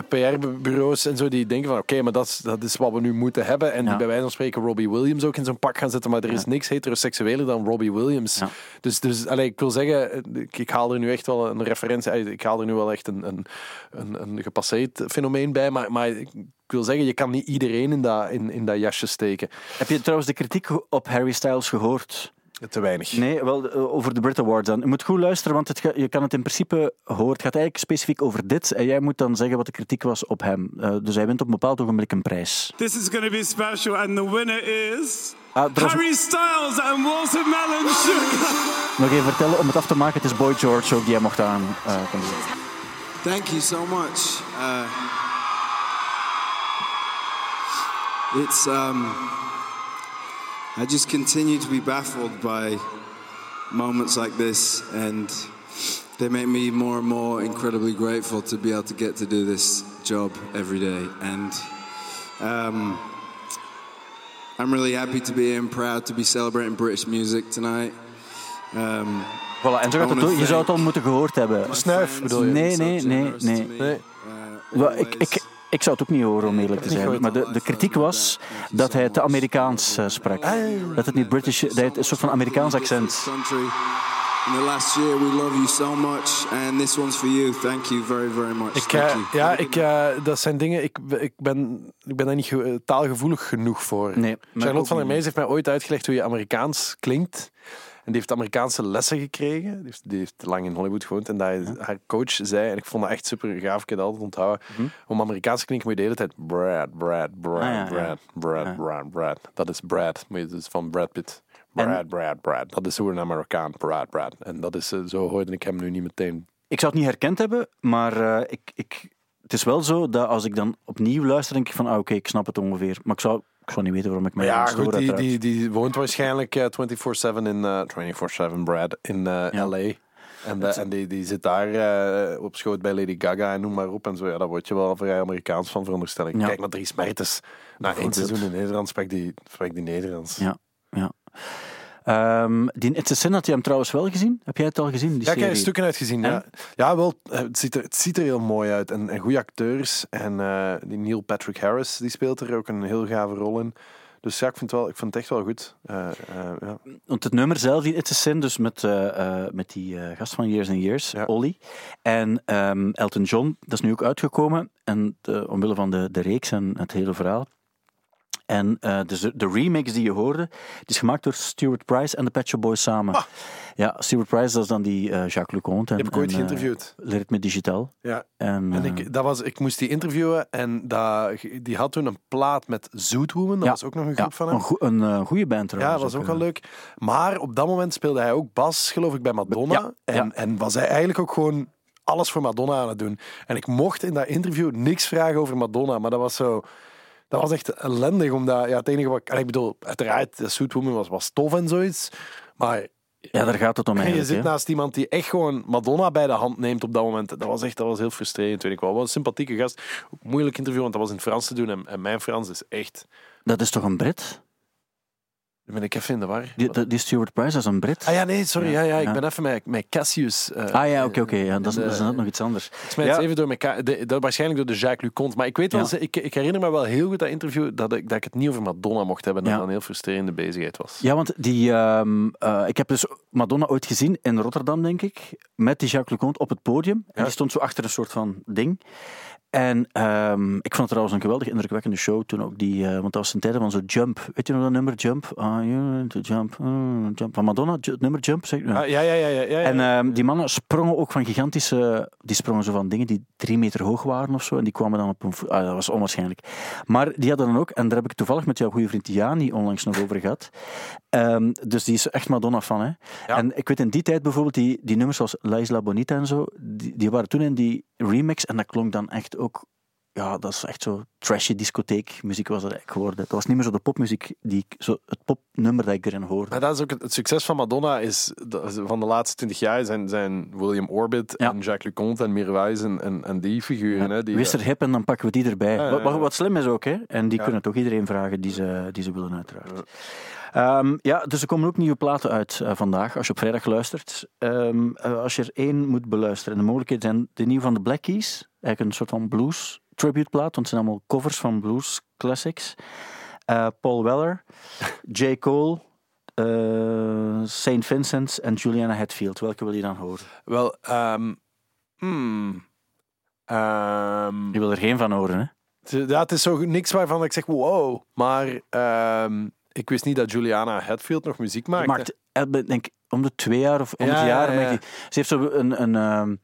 PR-bureaus en zo die denken van oké, maar dat, is- dat is wat we nu moeten hebben. En die bij wijze van spreken Robbie Williams ook in zo'n pak gaan zetten. Maar er is niks heteroseksueler dan Robbie Williams. Dus, dus allee, ik wil zeggen, ik, ik haal er nu echt wel een referentie. Ik haal er nu wel echt een, een, een, een gepasseerd fenomeen bij. Maar, maar ik wil zeggen, je kan niet iedereen in dat, in, in dat jasje steken. Heb je trouwens de kritiek op Harry Styles gehoord? Te weinig. Nee, wel eh, over de Brit Awards dan. Je moet goed luisteren, want het ga- je kan het in principe horen. Het gaat eigenlijk specifiek over dit. En jij moet dan zeggen wat de kritiek was op hem. Eh, dus hij wint op een bepaald ogenblik een prijs. This is going to be special, and the winner is Ah, was- Harry Styles and Watermelon Sugar. nog even vertellen, om het af te maken, het is Boy George ook die hij mocht aan. eh, doen. Thank you so much. Uh, it's um, I just continue to be baffled by moments like this, and they make me more and more incredibly grateful to be able to get to do this job every day. And um, I'm really happy to be here and proud to be celebrating British music tonight. Um, Voilà, en zo gaat het ook. Je zou het al moeten gehoord hebben. Snuif bedoel je? Nee, nee, nee, nee. Nee. Wel, ik, ik, ik zou het ook niet horen, om eerlijk te zijn. Maar de, de kritiek was dat hij te Amerikaans eh, sprak. Dat het niet British... Dat hij een soort van Amerikaans accent... In the last year, we love you so much, and this one's for you. Thank you very, very much. Ik, Thank eh, you. ja, ik, eh, dat zijn dingen. Ik, ik, ben, ik ben daar niet ge- taalgevoelig genoeg voor. Nee, Charlotte van der. Meijs heeft mij ooit uitgelegd hoe je Amerikaans klinkt. Die heeft Amerikaanse lessen gekregen. Die heeft, die heeft lang in Hollywood gewoond. En dat haar coach zei, en ik vond dat echt super gaaf, ik heb dat altijd onthouden. Om Amerikaans te klinken moet je de hele tijd Brad, Brad, Brad, Mhm. Ah, ja. Brad, Brad. Brad, Brad. Dat is Brad, dus van Brad Pitt. Brad, En- Brad, Brad. Dat is hoe een Amerikaan, Brad, Brad. En dat is, eh, zo hoorde ik hem nu niet meteen. Ik zou het niet herkend hebben, maar eh, ik, ik, het is wel zo dat als ik dan opnieuw luister, denk ik van, ah, oké, ik snap het ongeveer. Maar ik zou, ik zou niet weten waarom ik mij Maar ja, goed, die, die, die woont waarschijnlijk eh, 24-7 in eh 24-7 Brad in eh, Ja. LA. En, de- en die, die zit daar eh, op schoot bij Lady Gaga en noem maar op. En zo, ja, daar word je wel vrij Amerikaans van veronderstel ik. Ja. Kijk naar Dries Mertens. Na één seizoen in Nederland spreekt die, spreekt die Nederlands. Ja, ja. Ehm, die It's a Sin had je hem trouwens wel gezien? Heb jij het al gezien? Die Ja, ik heb er stukken uitgezien. Ja, ja wel, eh, het ziet, er, het ziet er heel mooi uit. En, en goede acteurs. En eh, die Neil Patrick Harris, die speelt er ook een heel gave rol in. Dus ja, ik vind het, wel, ik vind het echt wel goed. Eh, ja. Want het nummer zelf, die It's a Sin, dus met, met die gast van Years and Years, Ja. Ollie. En ehm, Elton John, dat is nu ook uitgekomen. En omwille van de, de reeks en het hele verhaal. En eh, dus de, de remix die je hoorde, die is gemaakt door Stuart Price en de Pet Shop Boys samen. Ja, Stuart Price, dat is dan die eh, Jacques Leconte. Die heb ik ooit eh, geïnterviewd. Ritme Digitaal. Ja. En, En ik, dat was, ik moest die interviewen en dat, die had toen een plaat met Zoetwoman. Dat Ja. was ook nog een ja, groep van hem. een, een goede band Ja, trouwens. dat was ook wel leuk. Maar op dat moment speelde hij ook bas, geloof ik, bij Madonna. Ja, en, ja. en was hij eigenlijk ook gewoon alles voor Madonna aan het doen. En ik mocht in dat interview niks vragen over Madonna, maar dat was zo... Dat was echt ellendig, omdat... Ja, het enige wat... Ik bedoel, uiteraard, de Sweet Woman was, was tof en zoiets. Maar Ja, daar gaat het om en je eigenlijk. zit naast iemand die echt gewoon Madonna bij de hand neemt op dat moment. Dat was echt dat was heel frustrerend, weet ik wel. Wel een sympathieke gast. Moeilijk interview, want dat was in het Frans te doen. En, en mijn Frans is echt... Dat is toch een Brit? Dan ben ik even in de war. Die, die- die Stuart Price, is een Brit? Ah ja, nee, sorry. Ja, Ja, ja, ik ja. ben even met, met Cassius. eh, Ah ja, oké, oké. ja, dat, is, dat is nog iets anders. Ik smijt Ja. even door elkaar. De, dat, waarschijnlijk door de Jacques Luconte. Maar ik weet wel, ik, ik herinner me wel heel goed dat interview dat ik, dat ik het niet over Madonna mocht hebben. Dat dat een heel frustrerende bezigheid was. Ja, want die, ehm, eh, ik heb dus Madonna ooit gezien in Rotterdam, denk ik, met die Jacques Leconte op het podium. En die stond zo achter een soort van ding. En ehm, ik vond het trouwens een geweldig indrukwekkende show toen ook. Die, eh, want dat was een tijd van zo'n Jump. Weet je nog dat nummer Jump? Ah, jump, mm, jump. Van Madonna, het nummer Jump. Zeg, Ah, ja, ja, ja. ja, ja. En ehm, die mannen sprongen ook van gigantische... Die sprongen zo van dingen die drie meter hoog waren of zo. En die kwamen dan op een... Ah, dat was onwaarschijnlijk. Maar die hadden dan ook... En daar heb ik toevallig met jouw goede vriend Jani onlangs nog over gehad. Ehm, dus die is echt Madonna fan, hè. Ja. En ik weet in die tijd bijvoorbeeld, die, die nummers zoals La Isla Bonita en zo, die, die waren toen in die remix. En dat klonk dan echt ook... Ja, dat is echt zo trashy discotheekmuziek was dat eigenlijk geworden. Dat was niet meer zo de popmuziek, die ik, zo het popnummer dat ik erin hoorde. Maar dat is ook het, het succes van Madonna is van de laatste twintig jaar zijn, zijn William Orbit Ja. en Jacques Leconte en Mirwais en, en, en die figuren. Hè, die, Wees er hip en dan pakken we die erbij. Ja, ja, Wat, wat, ja. slim is ook, hè. En die Ja. kunnen toch iedereen vragen die ze, die ze willen, uiteraard. Ehm, ja, dus er komen ook nieuwe platen uit eh, vandaag, als je op vrijdag luistert. Ehm, eh, als je er één moet beluisteren. En de mogelijkheden zijn de nieuwe van de Black Keys. Eigenlijk een soort van blues tribute plaat, want het zijn allemaal covers van blues classics. Eh, Paul Weller, J. Cole, St. Vincent en Juliana Hetfield. Welke wil je dan horen? Wel, ehm, hmm, Je wil er geen van horen, hè? ja, het is zo niks waarvan ik zeg wow. Maar ehm, ik wist niet dat Juliana Hetfield nog muziek maakte. maakt, denk om de twee jaar of om Ja, het jaar. ja, ja. maakt die- Ze heeft zo een, een, ehm,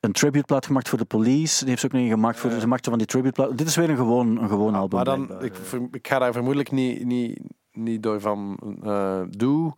een tributeplaat gemaakt voor de police. Die heeft ze ook nog een gemaakt voor. Ze maakt zo van die tributeplaat. Dit is weer een gewoon, een gewoon album. maar dan, ik, ik ga daar vermoedelijk niet, niet, niet door van. eh doe,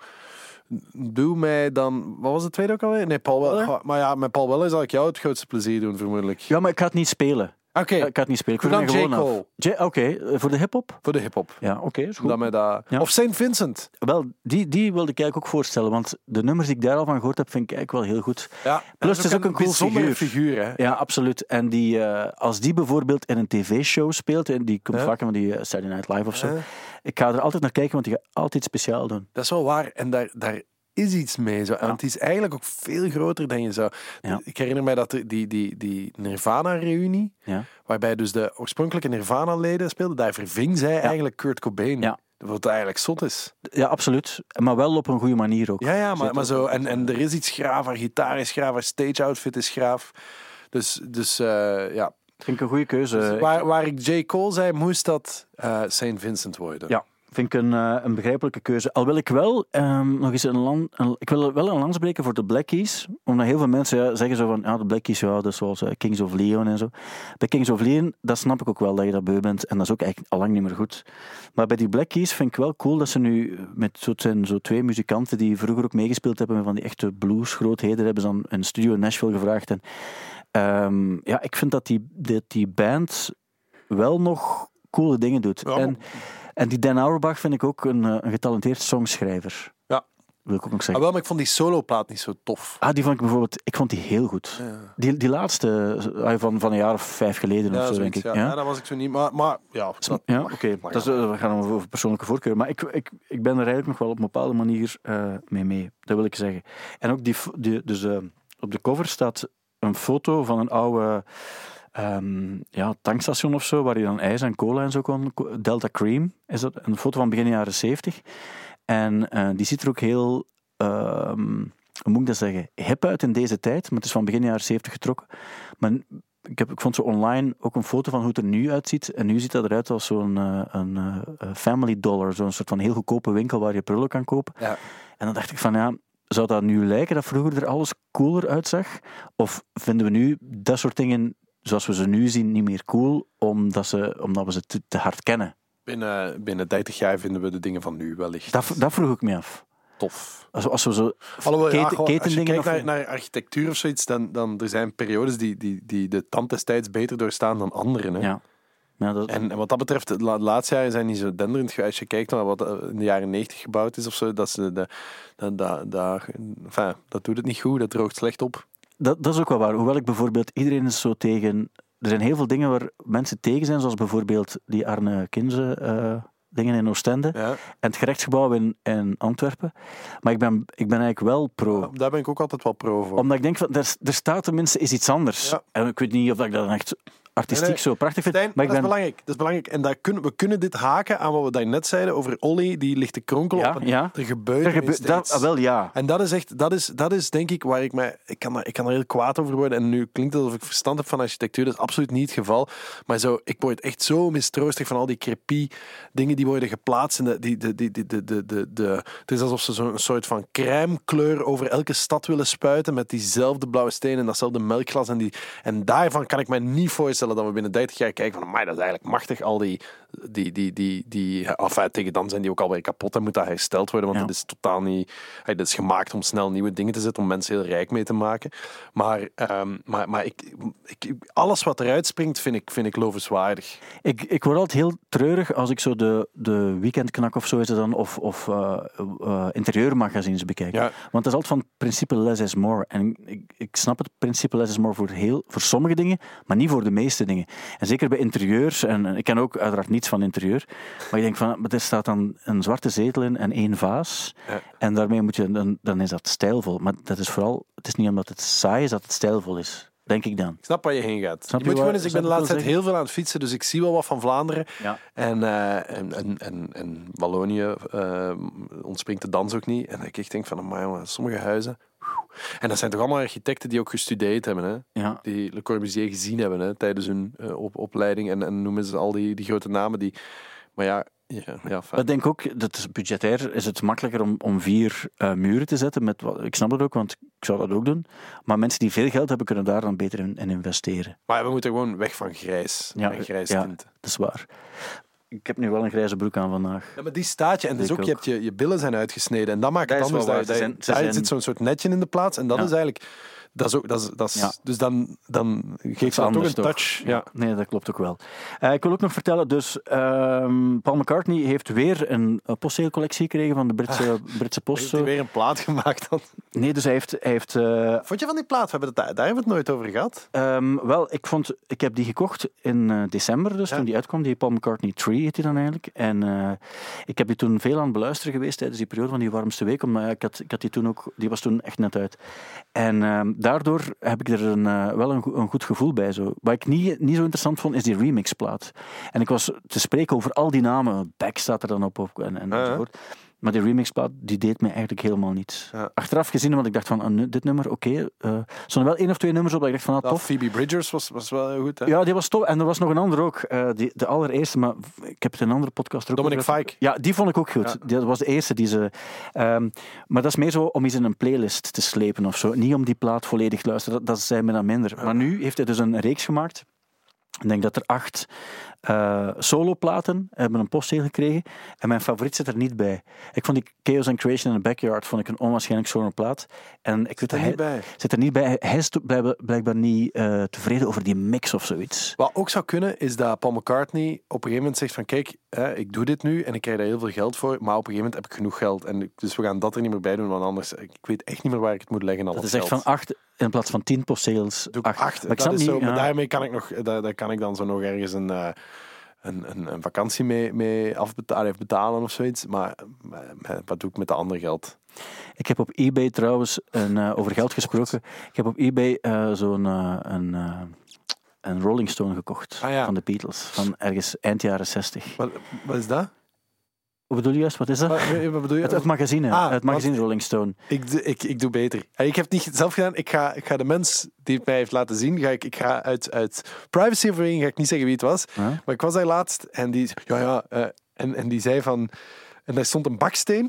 doe mij dan. Wat was het tweede ook alweer? Nee, Paul Weller. Maar ja, met Paul Weller zal ik jou het grootste plezier doen, vermoedelijk. Ja, maar ik ga het niet spelen. Oké, Ik ga het niet spelen. Ik Doe dan J. gewoon af. Cole. J- Oké, eh, voor de hip-hop? voor de hip-hop. Ja, oké, is goed. Dat mij dat... Ja. Of St. Vincent. Wel, die, die wilde ik eigenlijk ook voorstellen, want de nummers die ik daar al van gehoord heb, vind ik eigenlijk wel heel goed. Ja, Plus, het is ook een cool bijzondere figuur. figuur hè? Ja, absoluut. En die, eh, als die bijvoorbeeld in een tv-show speelt, en die komt vaak van die eh, Saturday Night Live of zo, ik ga er altijd naar kijken, want die gaat altijd speciaal doen. Dat is wel waar. En daar, daar is iets mee. Zo. En het is eigenlijk ook veel groter dan je zou... Ja. Ik herinner mij dat die, die, die Nirvana-reunie, Ja. waarbij dus de oorspronkelijke Nirvana-leden speelden, daar verving zij eigenlijk Kurt Cobain. Ja. Wat eigenlijk zot is. Ja, absoluut. Maar wel op een goede manier ook. Ja, ja, maar, maar zo... En, en er is iets graaf, haar gitaar is graaf, haar stage-outfit is graaf. Dus, dus eh, ja. Vind ik een goede keuze. Dus waar, waar ik J. Cole zei, moest dat eh St. Vincent worden. Ja, vind ik een, eh, een begrijpelijke keuze. Al wil ik wel ehm, nog eens een, land, een- ik wil wel een lans breken voor de Black Keys. Omdat heel veel mensen ja, zeggen zo van, ja, de Black Keys, ja, dat is zoals eh, Kings of Leon en zo. Bij Kings of Leon, dat snap ik ook wel, dat je dat beu bent. En dat is ook eigenlijk al lang niet meer goed. Maar bij die Black Keys vind ik wel cool dat ze nu met zo, het zijn zo twee muzikanten die vroeger ook meegespeeld hebben met van die echte blues grootheden, hebben ze dan een studio in Nashville gevraagd. En ehm, ja, ik vind dat die, dat die band wel nog coole dingen doet. Ja, en, en die Dan Auerbach vind ik ook een, eh, een getalenteerd songschrijver. Ja. Wil ik ook nog Ah, zeggen. wel, maar ik vond die soloplaat niet zo tof. Ah, die vond ik bijvoorbeeld, ik vond die heel goed. Ja. Die, die laatste, eh, van, van een jaar of vijf geleden of zo, denk ik. ja. Ja? Ja, dat was ik zo niet. Maar, maar ja, dat- Ja, oké. Dat is, eh, We gaan over persoonlijke voorkeur. Maar ik, ik, ik ben er eigenlijk nog wel op een bepaalde manier mee mee. Dat wil ik zeggen. En ook die, die dus, op de cover staat een foto van een oude ehm, ja, tankstation of zo, waar je dan ijs en cola en zo kon. Delta Cream is dat. Een foto van begin jaren 70. En eh, die ziet er ook heel, ehm, hoe moet ik dat zeggen, hip uit in deze tijd. Maar het is van begin jaren 70 getrokken. Maar ik, heb, ik vond zo online ook een foto van hoe het er nu uitziet. En nu ziet dat eruit als zo'n eh, een, eh, family dollar. Zo'n soort van heel goedkope winkel waar je prullen kan kopen. Ja. En dan dacht ik van ja, zou dat nu lijken dat vroeger er alles cooler uitzag? Of vinden we nu dat soort dingen zoals we ze nu zien niet meer cool, omdat, ze, omdat we ze te, te hard kennen? binnen, binnen 30 jaar vinden we de dingen van nu wellicht Dat, dat vroeg ik me af. tof. Als, als we zo Alhoewel, ja, keten, als je kijkt of- naar, naar architectuur of zoiets, dan, dan er zijn periodes die, die, die de tand destijds beter doorstaan dan anderen. Hè. Ja. Ja, dat, En, en wat dat betreft, de la- laatste jaren zijn niet zo denderend. geweest. Als je kijkt naar wat er in de jaren 90 gebouwd is of zo, dat, ze de, dat, dat, enfin, dat doet het niet goed, dat droogt slecht op. dat, dat is ook wel waar. Hoewel ik bijvoorbeeld, iedereen is zo tegen. Er zijn heel veel dingen waar mensen tegen zijn, zoals bijvoorbeeld die Arne Kinze eh, dingen in Oostende Ja. en het gerechtsgebouw in, in Antwerpen. Maar ik ben, ik ben eigenlijk wel pro. Daar ben ik ook altijd wel pro voor. Omdat ik denk, van, er, er staat tenminste is iets anders. Ja. En ik weet niet of ik dat echt artistiek Nee, nee. zo prachtig vind. Stijn, maar ik dat ben... is belangrijk. Dat is belangrijk. En dat kunnen, we kunnen dit haken aan wat we daarnet zeiden over Olly, die ligt te kronkelen. Ja, op een- ja. Er gebeurt Er gebeurt- dat, ah, wel ja. En dat is echt, dat is, dat is denk ik waar ik mij, ik kan, er, ik kan er heel kwaad over worden. En nu klinkt het alsof ik verstand heb van architectuur. Dat is absoluut niet het geval. Maar zo, ik word echt zo mistroostig van al die crepie dingen die worden geplaatst. En de, die, de, die, die, de, de, de, de, het is alsof ze zo'n soort van crème kleur over elke stad willen spuiten. Met diezelfde blauwe stenen en datzelfde melkglas. En, die, en daarvan kan ik me niet voorstellen dat we binnen 30 jaar kijken van, maar dat is eigenlijk machtig. Al die, die, die, die, die enfin, tegen dan zijn die ook alweer kapot en moet dat hersteld worden. Want Ja. het is totaal niet, hey, dat is gemaakt om snel nieuwe dingen te zetten, om mensen heel rijk mee te maken. Maar, ehm, maar, maar ik, ik, alles wat eruit springt, vind ik, vind ik lovenswaardig. Ik, ik word altijd heel treurig als ik zo de, de weekendknak of zo is het dan, of, of eh, eh, interieurmagazines bekijk. Ja. Want dat is altijd van het principe less is more. En ik, ik snap het principe less is more voor, heel, voor sommige dingen, maar niet voor de meeste dingen. En zeker bij interieurs, en ik ken ook uiteraard niets van interieur, maar ik denk van, maar er staat dan een zwarte zetel in en één vaas. Ja. En daarmee moet je, dan, dan is dat stijlvol. Maar dat is vooral, het is niet omdat het saai is dat het stijlvol is. Denk ik dan. Ik snap waar je heen gaat. Snap je je moet gewoon eens, ik ben de je laatste tijd heel veel aan het fietsen, dus ik zie wel wat van Vlaanderen. Ja. En, eh, en, en, en, en Wallonië eh, ontspringt de dans ook niet. En ik echt denk van, maar jongen, sommige huizen... En dat zijn toch allemaal architecten die ook gestudeerd hebben, hè? Ja. die Le Corbusier gezien hebben hè, tijdens hun eh, op, opleiding. En, en noemen ze al die, die grote namen. Die, maar ja, ja, ja. Ik denk ook, dat budgetair is het makkelijker om, om vier eh, muren te zetten. Met, ik snap dat ook, want ik zou dat ook doen. Maar mensen die veel geld hebben, kunnen daar dan beter in, in investeren. Maar we moeten gewoon weg van grijs. Ja, en grijs ja. tinten. Dat is waar. Ik heb nu wel een grijze broek aan vandaag. Ja, maar die staat je. En dus ook, je, hebt je, je billen zijn uitgesneden. En dat maakt Dat het anders. wel Daar, waar. Ze daar, zijn- ze daar zijn- zit zo'n soort netje in de plaats. En dat Ja. is eigenlijk... Dat is ook, dat is, dat is, Ja. Dus dan, dan geeft dat toch een touch. Ja. Nee, dat klopt ook wel. Eh, ik wil ook nog vertellen, dus ehm, Paul McCartney heeft weer een postzegelcollectie gekregen van de Britse, Britse Post. Heeft hij weer een plaat gemaakt dan? Nee, dus hij heeft... Hij heeft eh, Vond je van die plaat? We hebben het, daar, daar hebben we het nooit over gehad. Ehm, wel, ik, vond, ik heb die gekocht in eh, december, dus Ja. toen die uitkwam. Die Paul McCartney 3 heet die dan eigenlijk. En ik heb die toen veel aan het beluisteren geweest tijdens die periode van die warmste week. Omdat ik, had, ik had die toen ook, die was toen echt net uit. En ehm, daardoor heb ik er een, eh, wel een, go- een goed gevoel bij. Zo. Wat ik niet, niet zo interessant vond, is die remixplaat. En ik was te spreken over al die namen. Beck staat er dan op, op en, en enzovoort. Maar die remixplaat, die deed mij eigenlijk helemaal niets. Ja. Achteraf gezien, want ik dacht van, ah, dit nummer, oké. eh, er stonden wel één of twee nummers op dat ik dacht van, ah, tof. Phoebe Bridgers was, was wel heel goed. Hè? Ja, die was tof. En er was nog een ander ook. eh, die, de allereerste, maar ik heb het in een andere podcast ook Dominic. Fike. Ja, die vond ik ook goed. Ja. Die, dat was de eerste die ze... ehm, maar dat is meer zo om eens in een playlist te slepen of zo. Niet om die plaat volledig te luisteren. Dat, dat zijn me dan minder. Maar nu heeft hij dus een reeks gemaakt. Ik denk dat er acht eh soloplaten hebben een postzegel gekregen. En mijn favoriet zit er niet bij. Ik vond die Chaos and Creation in the Backyard vond ik een onwaarschijnlijk schone plaat. En ik weet er niet bij. zit er niet bij. Hij is blijkbaar, niet eh, tevreden over die mix of zoiets. Wat ook zou kunnen, is dat Paul McCartney op een gegeven moment zegt van kijk, hè, ik doe dit nu en ik krijg daar heel veel geld voor, maar op een gegeven moment heb ik genoeg geld. En dus we gaan dat er niet meer bij doen, want anders, ik weet echt niet meer waar ik het moet leggen. Al Dat is echt geld. van acht in plaats van tien postzegels. Doe ik acht. acht. Maar ik dat is niet, zo, maar daarmee kan ik, nog, daar, daar kan ik dan zo nog ergens een, eh, een, een, een vakantie mee, mee afbetalen, betalen of zoiets. Maar eh, wat doe ik met de andere geld? Ik heb op eBay trouwens, een, eh, over geld gesproken, ik heb op eBay eh, zo'n een, een Rolling Stone gekocht Ah, ja. van de Beatles, van ergens eind jaren 60. Wat, wat is dat? Hoe bedoel je juist, wat is dat? Wat, wat bedoel je? Het, het magazine, Ah, het magazine Rolling Stone. Ik, doe- ik, ik doe beter. Ja, Ik heb het niet zelf gedaan. Ik ga, ik ga de mens die het mij heeft laten zien, ga ik, ik ga uit, uit privacy ga ik niet zeggen wie het was. Maar ik was daar laatst en die, ja, ja, eh, en, en die zei van, en daar stond een baksteen.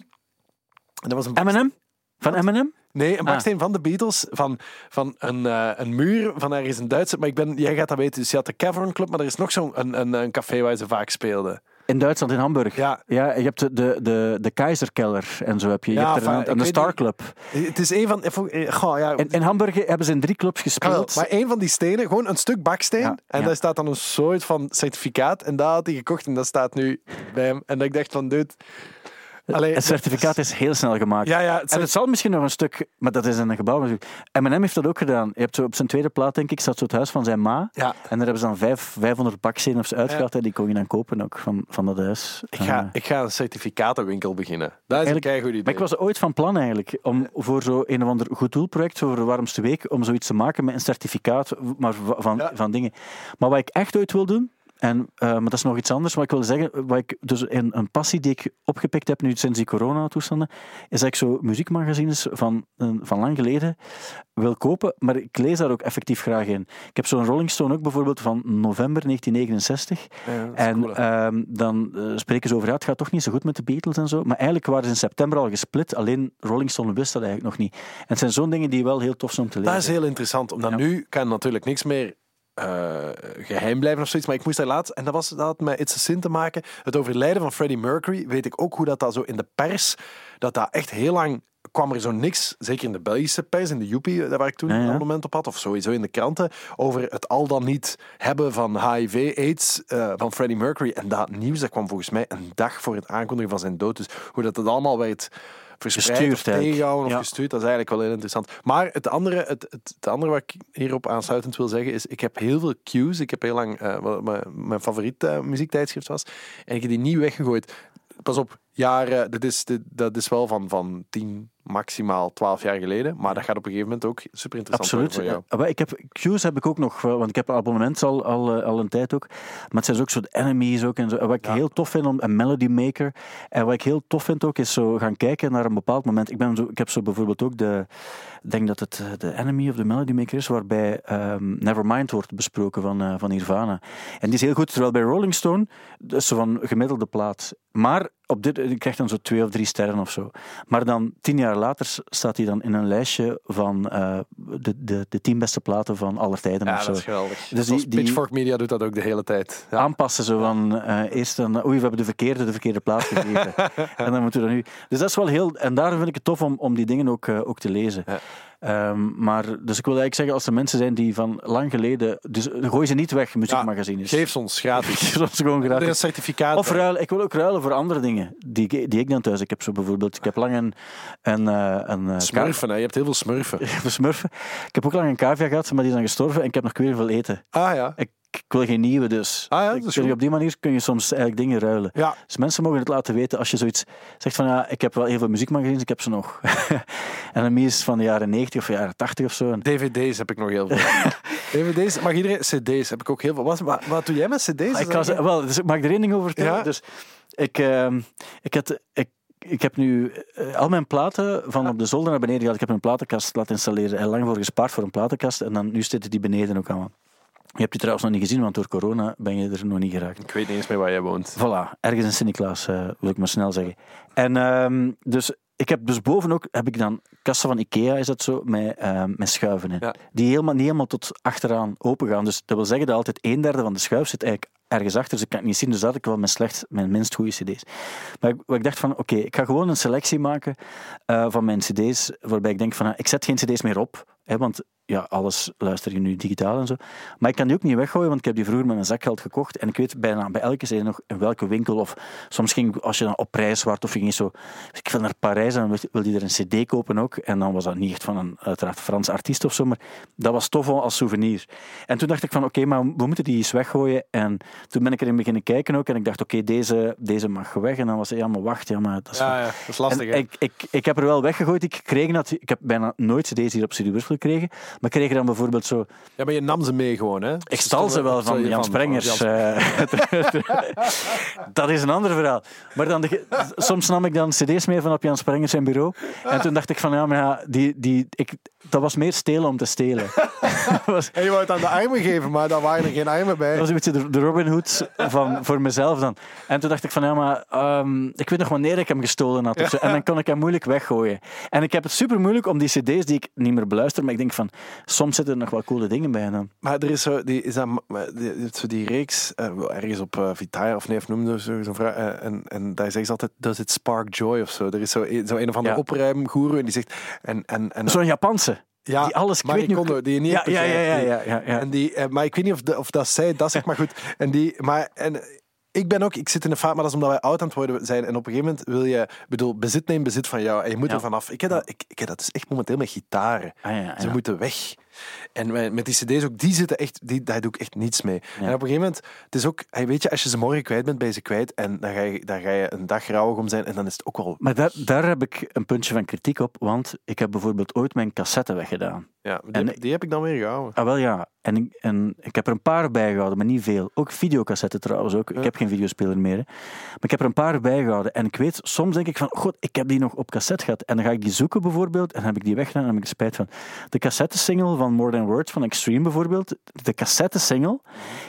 En dat was een baksteen, Eminem? Van Eminem? nee, een Ah. baksteen van de Beatles, van, van een, eh, een muur van ergens in Duitsland. Maar ik ben, jij gaat dat weten, dus je had de Cavern Club, maar er is nog zo'n een, een, een café waar ze vaak speelden. In Duitsland, in Hamburg. Ja. ja je hebt de, de, de, de Keizerkeller en zo heb je. Je Ja, hebt er enfin, een, ik en de weet Star niet. Club. Het is een van, eh, goh, ja, In, in Hamburg hebben ze in drie clubs gespeeld. maar één van die stenen, gewoon een stuk baksteen. Ja, en daar staat dan een soort van certificaat. En dat had hij gekocht en dat staat nu bij hem. En dat ik dacht van, dude, Allee, het certificaat is heel snel gemaakt. Ja, ja, het en het zal misschien nog een stuk, maar dat is in een gebouw. Eminem heeft dat ook gedaan. Je hebt zo op zijn tweede plaat, denk ik, zat zo het huis van zijn ma. Ja. En daar hebben ze dan vijf, 500 bakstenen of zo uitgehaald. En die kon je dan kopen ook van, van dat huis. Ik ga, Eh, ik ga een certificatenwinkel beginnen. Dat is een Eigenlijk- goed idee. Maar ik was ooit van plan eigenlijk om voor zo een of ander goed doelproject, voor de warmste week, om zoiets te maken met een certificaat maar van, Ja. van dingen. Maar wat ik echt ooit wil doen, en, eh, maar dat is nog iets anders, wat ik wil zeggen, wat ik, dus een, een passie die ik opgepikt heb nu sinds die coronatoestanden, is dat ik zo muziekmagazines van, eh, van lang geleden wil kopen, maar ik lees daar ook effectief graag in. Ik heb zo'n Rolling Stone ook bijvoorbeeld van november 1969. Ja, dat is En cool, ehm, dan eh, spreken ze over, ja, het gaat toch niet zo goed met de Beatles en zo. Maar eigenlijk waren ze in september al gesplit, alleen Rolling Stone wist dat eigenlijk nog niet. En het zijn zo'n dingen die wel heel tof zijn om te lezen. Dat is heel interessant, omdat Ja. nu kan natuurlijk niks meer eh, geheim blijven of zoiets. Maar ik moest daar laatst, en dat, was, dat had met It's a Sin te maken, het overlijden van Freddie Mercury, weet ik ook hoe dat, dat zo in de pers, dat dat echt heel lang kwam er zo niks, zeker in de Belgische pers, in de Joepie, daar waar ik toen Ja, ja. een abonnement op had, of sowieso in de kranten, over het al dan niet hebben van HIV, AIDS eh, van Freddie Mercury. En dat nieuws, dat kwam volgens mij een dag voor het aankondigen van zijn dood. Dus hoe dat, dat allemaal werd verspreid Gestuurd of eigenlijk. tegengehouden of Ja. gestuurd, dat is eigenlijk wel heel interessant. Maar het andere, het, het, het andere wat ik hierop aansluitend wil zeggen, is ik heb heel veel cues. Ik heb heel lang, eh, wat mijn, mijn favoriet eh, muziektijdschrift was, en ik heb die niet weggegooid. Pas op, jaren, dit is, dit, dat is wel van, van 10, maximaal 12 jaar geleden, maar dat gaat op een gegeven moment ook super interessant Absoluut. worden voor jou. Maar ik heb, Q's heb ik ook nog, wel, want ik heb een abonnement al, al, eh, al een tijd ook. Maar het zijn dus ook de enemies ook. En, zo. en wat ik Ja. heel tof vind, om, een Melody Maker. En wat ik heel tof vind ook, is zo gaan kijken naar een bepaald moment. Ik, ben zo, ik heb zo bijvoorbeeld ook de, ik denk dat het eh, de Enemy of de Melody Maker is, waarbij ehm, Nevermind wordt besproken van, eh, van Nirvana. En die is heel goed, terwijl bij Rolling Stone, zo van gemiddelde plaat. Maar op dit, ik krijg dan zo twee of drie sterren of zo. Maar dan tien jaar later staat hij dan in een lijstje van eh, de, de, de tien beste platen van aller tijden Ja, of zo. dat is geweldig. Dus die- die- Pitchfork Media doet dat ook de hele tijd. Ja. Aanpassen zo van eh, eerst dan, oei, we hebben de verkeerde, de verkeerde plaat gegeven. en dan moeten we dat nu. Dus dat is wel heel. En daarom vind ik het tof om, om die dingen ook, eh, ook te lezen. Ja. Ehm, maar, dus ik wil eigenlijk zeggen, als er mensen zijn die van lang geleden. Dus gooi ze niet weg, muziekmagazines. Geef ze ons gratis. Geef ons gewoon Een gratis. certificaat. Of ruilen, ik wil ook ruilen voor andere dingen die, ik- die ik dan thuis. Ik heb zo bijvoorbeeld, ik heb lang een, een, eh, een eh, Smurfen, hè. je hebt heel veel smurfen. smurfen. Ik heb ook lang een cavia gehad, maar die is dan gestorven en ik heb nog weer veel eten. Ah ja. Ik, ik wil geen nieuwe dus. Ah ja, dat Ik is op die manier kun je soms eigenlijk dingen ruilen. Ja, Dus mensen mogen het laten weten als je zoiets zegt van ja, ik heb wel heel veel muziekmagazines, ik heb ze nog. en een is van de jaren 90 of jaren 80 of zo. DVD's heb ik nog heel veel. DVD's, mag iedereen... CD's heb ik ook heel veel. Wat, wat, wat doe jij met CD's? ik kan ze, wel, dus ik mag ik er één ding over vertellen? Ja. Dus ik, ehm, ik, had, ik, ik heb nu eh, al mijn platen van op de zolder naar beneden gehaald. Ik heb een platenkast laten installeren. En lang voor gespaard voor een platenkast. En dan nu zitten die beneden ook allemaal. Je hebt die trouwens nog niet gezien, want door corona ben je er nog niet geraakt. Ik weet niet eens meer waar jij woont. Voilà, ergens in Sint-Niklaas, eh, wil ik maar snel zeggen. En ehm, dus ik heb dus boven ook heb ik dan kassen van Ikea, is dat zo, met, ehm, met schuiven in. Ja. Die helemaal, niet helemaal tot achteraan open gaan. Dus dat wil zeggen dat altijd een derde van de schuif zit eigenlijk ergens achter. Dus ik kan het niet zien, dus dat had ik wel mijn, slecht, mijn minst goede cd's. Maar ik, ik dacht van, oké, ik ga gewoon een selectie maken eh, van mijn cd's, waarbij ik denk van, ah, ik zet geen cd's meer op. Hè, want ja, alles luister je nu digitaal en zo. Maar ik kan die ook niet weggooien, want ik heb die vroeger met mijn zakgeld gekocht. En ik weet bijna bij elke CD nog in welke winkel. Of soms ging als je dan op reis was, of je ging zo... Ik wil naar Parijs en dan wil je er een CD kopen ook. En dan was dat niet echt van een uiteraard Frans artiest of zo, maar dat was tof als souvenir. En toen dacht ik van, oké, maar we moeten die eens weggooien. En toen ben ik erin beginnen kijken ook. En ik dacht, oké, deze, deze mag weg. En dan was het, ja, maar wacht, ja, maar dat is Ja, ja, dat is lastig. ik, ik, ik heb er wel weggegooid. Ik, kreeg dat, ik heb bijna nooit cd's hier op Brussel gekregen. Maar kreeg dan bijvoorbeeld zo... Ja, maar je nam ze mee gewoon, hè? Ik stal ze wel van Jan Sprengers. eh. dat is een ander verhaal. Maar dan de, soms nam ik dan cd's mee van op Jan Sprengers zijn bureau. En toen dacht ik van, ja, maar ja, die, die, ik, dat was meer stelen om te stelen. was, En je wou het aan de armen geven, maar daar waren er geen armen bij. dat was een beetje de, de Robin Hood van, voor mezelf dan. En toen dacht ik van, ja, maar ehm, ik weet nog wanneer ik hem gestolen had. En dan kon ik hem moeilijk weggooien. En ik heb het super moeilijk om die cd's die ik niet meer beluister, maar ik denk van, soms zitten er nog wel coole dingen bij. Dan. Maar er is zo die, is dat, die, zo die reeks, eh, ergens op uh, Vitaya of nee, of noemde zo, zo'n vraag. eh, en, en daar zeggen ze altijd, does it spark joy of zo. Er is zo, een- zo een of andere Ja. opruimgoeroe en die zegt... En, en, en, Zo'n Japanse. ja, die alles- ik Marie weet niet hoe- Kondo, die je niet Ja, hebt ja, ja, ja, die- ja, ja, ja. En die, maar ik weet niet of, de, of dat zij dat zegt, maar goed. En die, maar, en ik ben ook, ik zit in een fase, maar dat is omdat wij oud aan het worden zijn. En op een gegeven moment wil je, bedoel, bezit neemt bezit van jou. En je moet Ja. er vanaf. Ik heb dat, ik, ik heb dat dus echt momenteel met gitaren. Ah, ja, Ze moeten weg. En met die cd's ook, die zitten echt, die, daar doe ik echt niets mee. En op een gegeven moment, het is ook, weet je, als je ze morgen kwijt bent, ben je ze kwijt. En dan ga je, dan ga je een dag rouwig om zijn. En dan is het ook wel, Maar daar, daar heb ik een puntje van kritiek op, want ik heb bijvoorbeeld ooit mijn cassette weggedaan. ja, die, En- heb, die heb ik dan weer gehouden. Ah, wel ja. En, ik- en ik heb er een paar bijgehouden, maar niet veel. Ook videocassetten trouwens ook. Ik heb geen videospeler meer. Hè. Maar ik heb er een paar bijgehouden. En ik weet, soms denk ik van, god, ik heb die nog op cassette gehad. En dan ga ik die zoeken bijvoorbeeld, en dan heb ik die weggedaan en dan heb ik spijt van. De cassette-single van More Than Words van Extreme bijvoorbeeld, de cassette-single,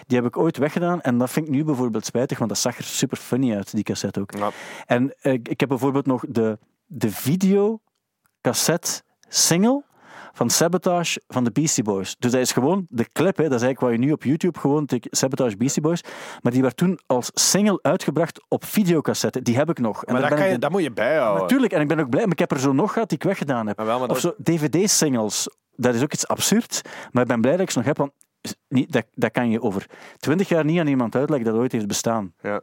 die heb ik ooit weggedaan. En dat vind ik nu bijvoorbeeld spijtig, want dat zag er super funny uit, die cassette ook. Ja. En eh, ik heb bijvoorbeeld nog de, de video-cassette-single van Sabotage van de Beastie Boys. Dus dat is gewoon de clip, hè, dat is eigenlijk wat je nu op YouTube gewoon Sabotage Beastie Boys. Maar die werd toen als single uitgebracht op videocassette. Die heb ik nog. En Maar daar dat, kan je, dat moet je bijhouden. Natuurlijk, en ik ben ook blij, maar ik heb er zo nog gehad die ik weggedaan heb. Maar wel, maar of zo DVD-singles. Dat is ook iets absurd, maar ik ben blij dat ik ze nog heb, want niet, dat, dat kan je over twintig jaar niet aan iemand uitleggen dat ooit heeft bestaan. Ja.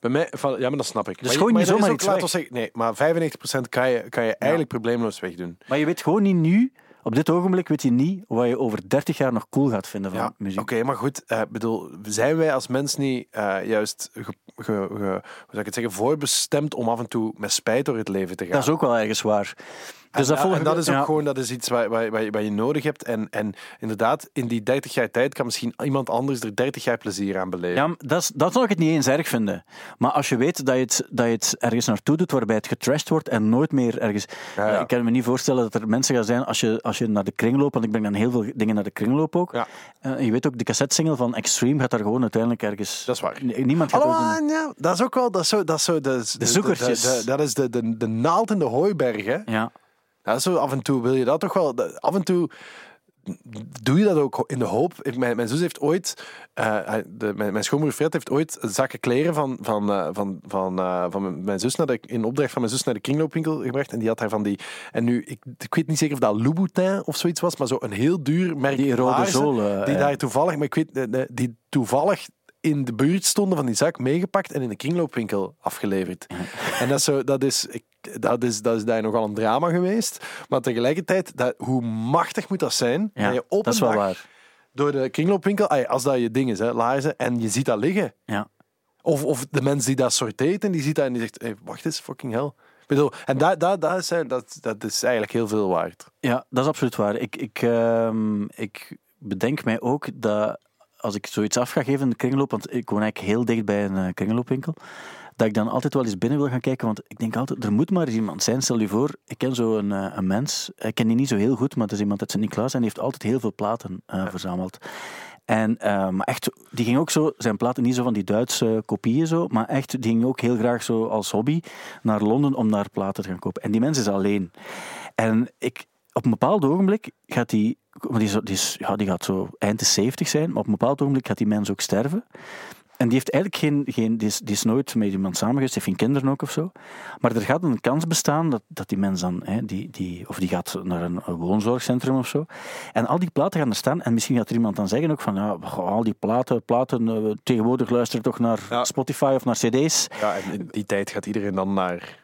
Bij mij, van, ja, maar dat snap ik. Dus maar gewoon maar niet zomaar iets weg. zeggen, nee, maar 95% kan je, kan je eigenlijk probleemloos wegdoen. Maar je weet gewoon niet nu, op dit ogenblik weet je niet wat je over 30 jaar nog cool gaat vinden van Ja, muziek. Oké, maar goed, eh, bedoel, zijn wij als mens niet eh, juist ge, ge- ge- hoe zou ik het zeggen, voorbestemd om af en toe met spijt door het leven te gaan? Dat is ook wel ergens waar. Dus en, dat, en dat is ook ja. gewoon dat is iets wat, wat, wat, je- nodig hebt. En, en inderdaad, in die 30 jaar tijd kan misschien iemand anders er 30 jaar plezier aan beleven. Ja, dat, is, dat zou ik het niet eens erg vinden. Maar als je weet dat je het, dat je het ergens naartoe doet waarbij het getrashed wordt en nooit meer ergens... Ja. Ik kan me niet voorstellen dat er mensen gaan zijn als je, als je naar de kringloop, want ik breng dan heel veel dingen naar de kringloop ook. Ja. En je weet ook, de cassette-single van Extreme gaat daar gewoon uiteindelijk ergens... Dat is waar. Niemand gaat ooit een- ja, dat is ook wel, dat is zo, dat is zo, dat is, de, zoekertjes. dat is de, de, de naald in de hooiberg, hè. Ja. Ja, zo af en toe wil je dat toch wel. Af en toe doe je dat ook in de hoop. Ik- Mijn, mijn zus heeft ooit, eh, de, mijn, mijn schoonmoeder Fred heeft ooit zakken kleren van, van, eh, van, van, eh, van mijn- zus naar de, in opdracht van mijn zus naar de kringloopwinkel gebracht. En die had daar van die. En nu, ik, ik weet niet zeker of dat Louboutin of zoiets was, maar zo een heel duur merk. Die rode zolen, Die daar toevallig, maar ik weet, die toevallig in de buurt stonden van die zak meegepakt en in de kringloopwinkel afgeleverd. En dat is, zo, dat, is, ik, dat, is, dat is daar nogal een drama geweest. Maar tegelijkertijd, dat, hoe machtig moet dat zijn? Ja, dat je op dat is wel waar. door de kringloopwinkel, als dat je ding is, hè, laarzen, en je ziet dat liggen. Ja. Of, of de mens die dat sorteert en die ziet dat en die zegt, hey, wacht eens, fucking hell. Ik bedoel, en dat, dat, dat, is, dat, dat is eigenlijk heel veel waard. Ja, dat is absoluut waar. Ik, ik, ehm, ik bedenk mij ook dat als ik zoiets af ga geven in de kringloop, want ik woon eigenlijk heel dicht bij een eh, kringloopwinkel, dat ik dan altijd wel eens binnen wil gaan kijken, want ik denk altijd, er moet maar eens iemand zijn. Stel je voor, ik ken zo een, eh, een mens, ik ken die niet zo heel goed, maar het is iemand uit Sint-Niklaas en die heeft altijd heel veel platen eh, verzameld. En, eh, maar echt, die ging ook zo, zijn platen niet zo van die Duitse kopieën zo, maar echt, die ging ook heel graag zo als hobby naar Londen om daar platen te gaan kopen. En die mens is alleen. En ik, op een bepaald ogenblik gaat die, want die, is, die, is, ja, die gaat zo eind de 70 zijn, maar op een bepaald ogenblik gaat die mens ook sterven. En die heeft eigenlijk geen, geen die, is, die is nooit met iemand samen geweest, heeft geen kinderen ook of zo. Maar er gaat een kans bestaan dat, dat die mens dan, hè, die, die, of die gaat naar een, een woonzorgcentrum of zo. En al die platen gaan er staan. En misschien gaat er iemand dan zeggen ook van, ja, al die platen, platen eh, tegenwoordig luister toch naar Ja. Spotify of naar cd's. Ja, en in die tijd gaat iedereen dan naar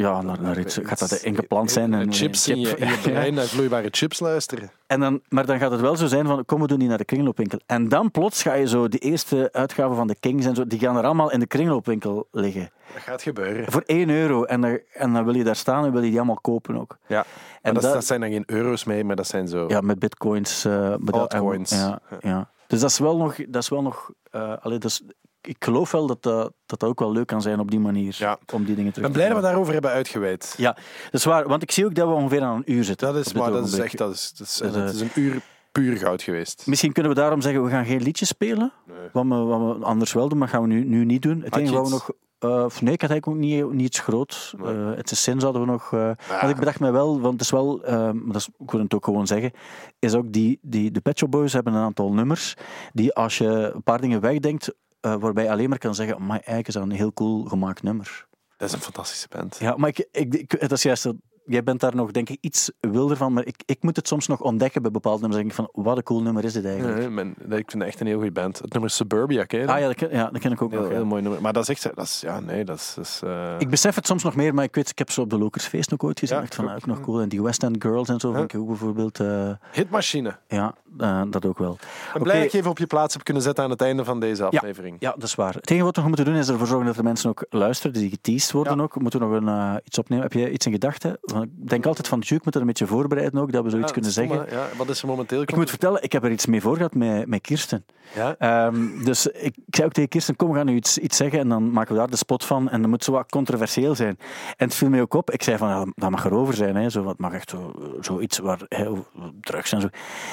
Ja, naar, naar iets, gaat dat ingeplant zijn. En, chips in je, in je brein, naar vloeibare chips luisteren. En dan, maar dan gaat het wel zo zijn van, kom we doen die naar de kringloopwinkel. En dan plots ga je zo, die eerste uitgaven van de Kings en zo, die gaan er allemaal in de kringloopwinkel liggen. Dat gaat gebeuren. Voor 1 euro. En dan, en dan wil je daar staan en wil je die allemaal kopen ook. Ja. En En dat, dat- dat zijn dan geen euro's mee, maar dat zijn zo. Ja, met bitcoins. eh, met Altcoins. Ja, ja. Dus dat is wel nog... Dat is wel nog eh, allee, dat is, ik geloof wel dat dat, dat dat ook wel leuk kan zijn op die manier. Ja. Om die dingen Ik terug ben te blij dat we daarover hebben uitgeweid. Ja, dat is waar. Want ik zie ook dat we ongeveer aan een uur zitten. Dat is, maar dat is echt dat is, dat is, Dat, dat eh, is een uur puur goud geweest. Misschien kunnen we daarom zeggen, we gaan geen liedjes spelen. Wat, we, wat we anders wel doen, maar gaan we nu, nu niet doen. Het enige wat we nog... eh, of nee, ik had eigenlijk ook niet, niet iets groots. Nee. Eh, het is zin zouden we nog... eh, Ja. Want ik bedacht me wel, want het is wel... maar dat is, ik wil het ook gewoon zeggen, is ook die, die... De Pet Shop Boys hebben een aantal nummers die als je een paar dingen wegdenkt, eh, waarbij je alleen maar kan zeggen, maar eigenlijk is dat een heel cool gemaakt nummer. Dat is een fantastische band. Ja, maar ik, ik, ik, dat is juist... jij bent daar nog, denk ik, iets wilder van. Maar ik, ik moet het soms nog ontdekken bij bepaalde nummers. Dan denk ik van, wat een cool nummer is dit eigenlijk. Nee, men- ik vind het echt een heel goede band. Het nummer Suburbia, ken je dat? Ah ja dat, ken, ja, dat ken ik ook Heel, nog. ja. heel mooi nummer. Maar dat is echt... Dat is, ja, nee, dat is... Dat is eh, Ik besef het soms nog meer, maar ik weet, ik heb ze op de Lokersfeest ook ooit gezien. Ja, echt van, ook. nog cool. En die West End Girls en zo, vind ik ook bijvoorbeeld. eh, Hitmachine. ja, eh, dat ook wel. Ik blij dat ik je even op je plaats heb kunnen zetten aan het einde van deze aflevering. Ja, dat is waar. Het enige wat we nog moeten doen is ervoor zorgen dat de mensen ook luisteren, die geteased worden ook. We moeten nog een, iets opnemen. Heb je iets in gedachten? Ik denk altijd van, Juke moet er een beetje voorbereiden ook, dat we zoiets Ja, kunnen zeggen. Ja, wat is er momenteel? Ik moet vertellen, ik heb er iets mee voor gehad met, met Kirsten. Ja? Ehm, dus ik, ik zei ook tegen Kirsten, kom, we gaan nu iets, iets zeggen en dan maken we daar de spot van en dan moet het zo wat controversieel zijn. En het viel mij ook op, ik zei van, ja, dat mag erover zijn, hè, zo, het mag echt zo, zoiets waar, hè, drugs en zo.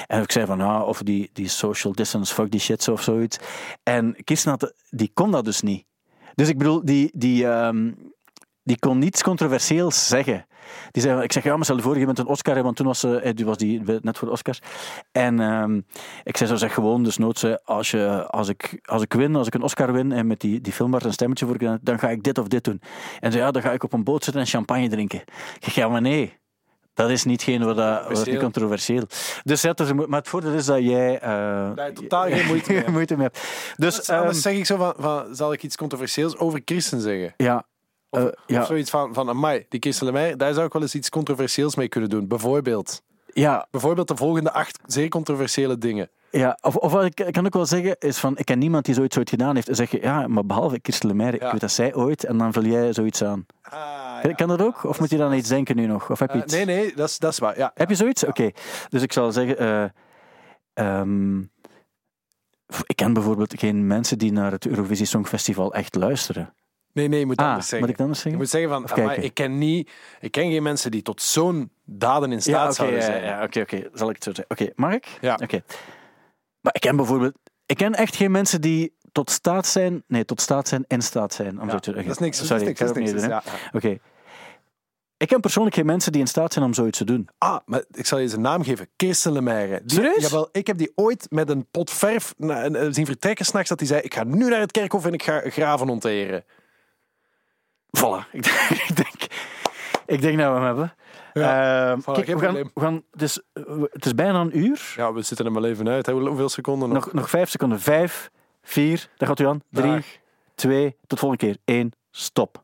En ik zei van, ja, of die, die social distance, fuck die shit, zo, of zoiets. En Kirsten had, die kon dat dus niet. Dus ik bedoel, die, die, ehm, die kon niets controversieels zeggen. Die zei, ik zeg, ja, maar stel je voor, je bent een Oscar, want toen was ze, eh, die was die net voor de Oscars. En ehm, ik zei zo, zeg gewoon, dus nood ze, als, je, als, ik, als ik win, als ik een Oscar win en met die, die film waar een stemmetje voor gedaan, dan ga ik dit of dit doen. En zei, ja, dan ga ik op een boot zitten en champagne drinken. Ik zeg, ja, maar nee. Dat is niet geen wat, dat, wat is niet Controversieel. Dus ja, dus, maar het voordeel is dat jij... Daar totaal geen moeite mee hebt. moeite mee hebt. Dus, Dus, anders ehm, zeg ik zo van, van, zal ik iets controversieels over Christen zeggen? ja, Of, eh, ja, of zoiets van, van amai, die Christen Lemay, daar zou ik wel eens iets controversieels mee kunnen doen. Bijvoorbeeld, ja, bijvoorbeeld de volgende acht zeer controversiële dingen. Ja, of, of wat ik, kan ook wel zeggen, is van, ik ken niemand die zoiets ooit gedaan heeft. Dan zeg je, ja, maar behalve Kirsten Lemaitre, Ja. ik weet dat zij ooit, en dan vul jij zoiets aan. Ah, Kan dat ook? Of moet je dan iets denken nu nog? Of heb je Eh, iets? nee, nee, dat is, dat is waar. Ja. Heb je zoiets? Oké. Dus ik zal zeggen, eh, ehm, ik ken bijvoorbeeld geen mensen die naar het Eurovisie Songfestival echt luisteren. Nee, nee, je moet Ah, anders moet zeggen. ik het anders Je zeggen? moet zeggen van, amai, ik ken niet, ik ken geen mensen die tot zo'n daden in staat Ja, zouden ja, zijn. ja, oké, oké. Zal ik het zo zeggen? Oké, mag ik? Ja. Oké. Maar ik ken bijvoorbeeld, ik ken echt geen mensen die tot staat zijn, nee, tot staat zijn en staat zijn. Om zo te zeggen. Dat is niks. Sorry, dat is ik niks, dat is doen, ja. Oké. Ik ken persoonlijk geen mensen die in staat zijn om zoiets te doen. Ah, maar ik zal je zijn naam geven. Kirsten. Die- Serieus? Jawel, ik heb die ooit met een pot verf eh, zien vertrekken s'nachts dat hij zei, ik ga nu naar het kerkhof en ik ga graven onteren. Voilà. Ik denk, ik denk, ik denk dat we hem hebben. Ja, Ehm, voilà, kijk, we gaan, we gaan, dus, eh, het is bijna een uur. Ja, we zitten er maar even uit. hè. Hoeveel seconden nog? Nog, nog vijf seconden. Vijf, vier, daar gaat u aan. Drie, Dag. twee, tot volgende keer. Eén, stop.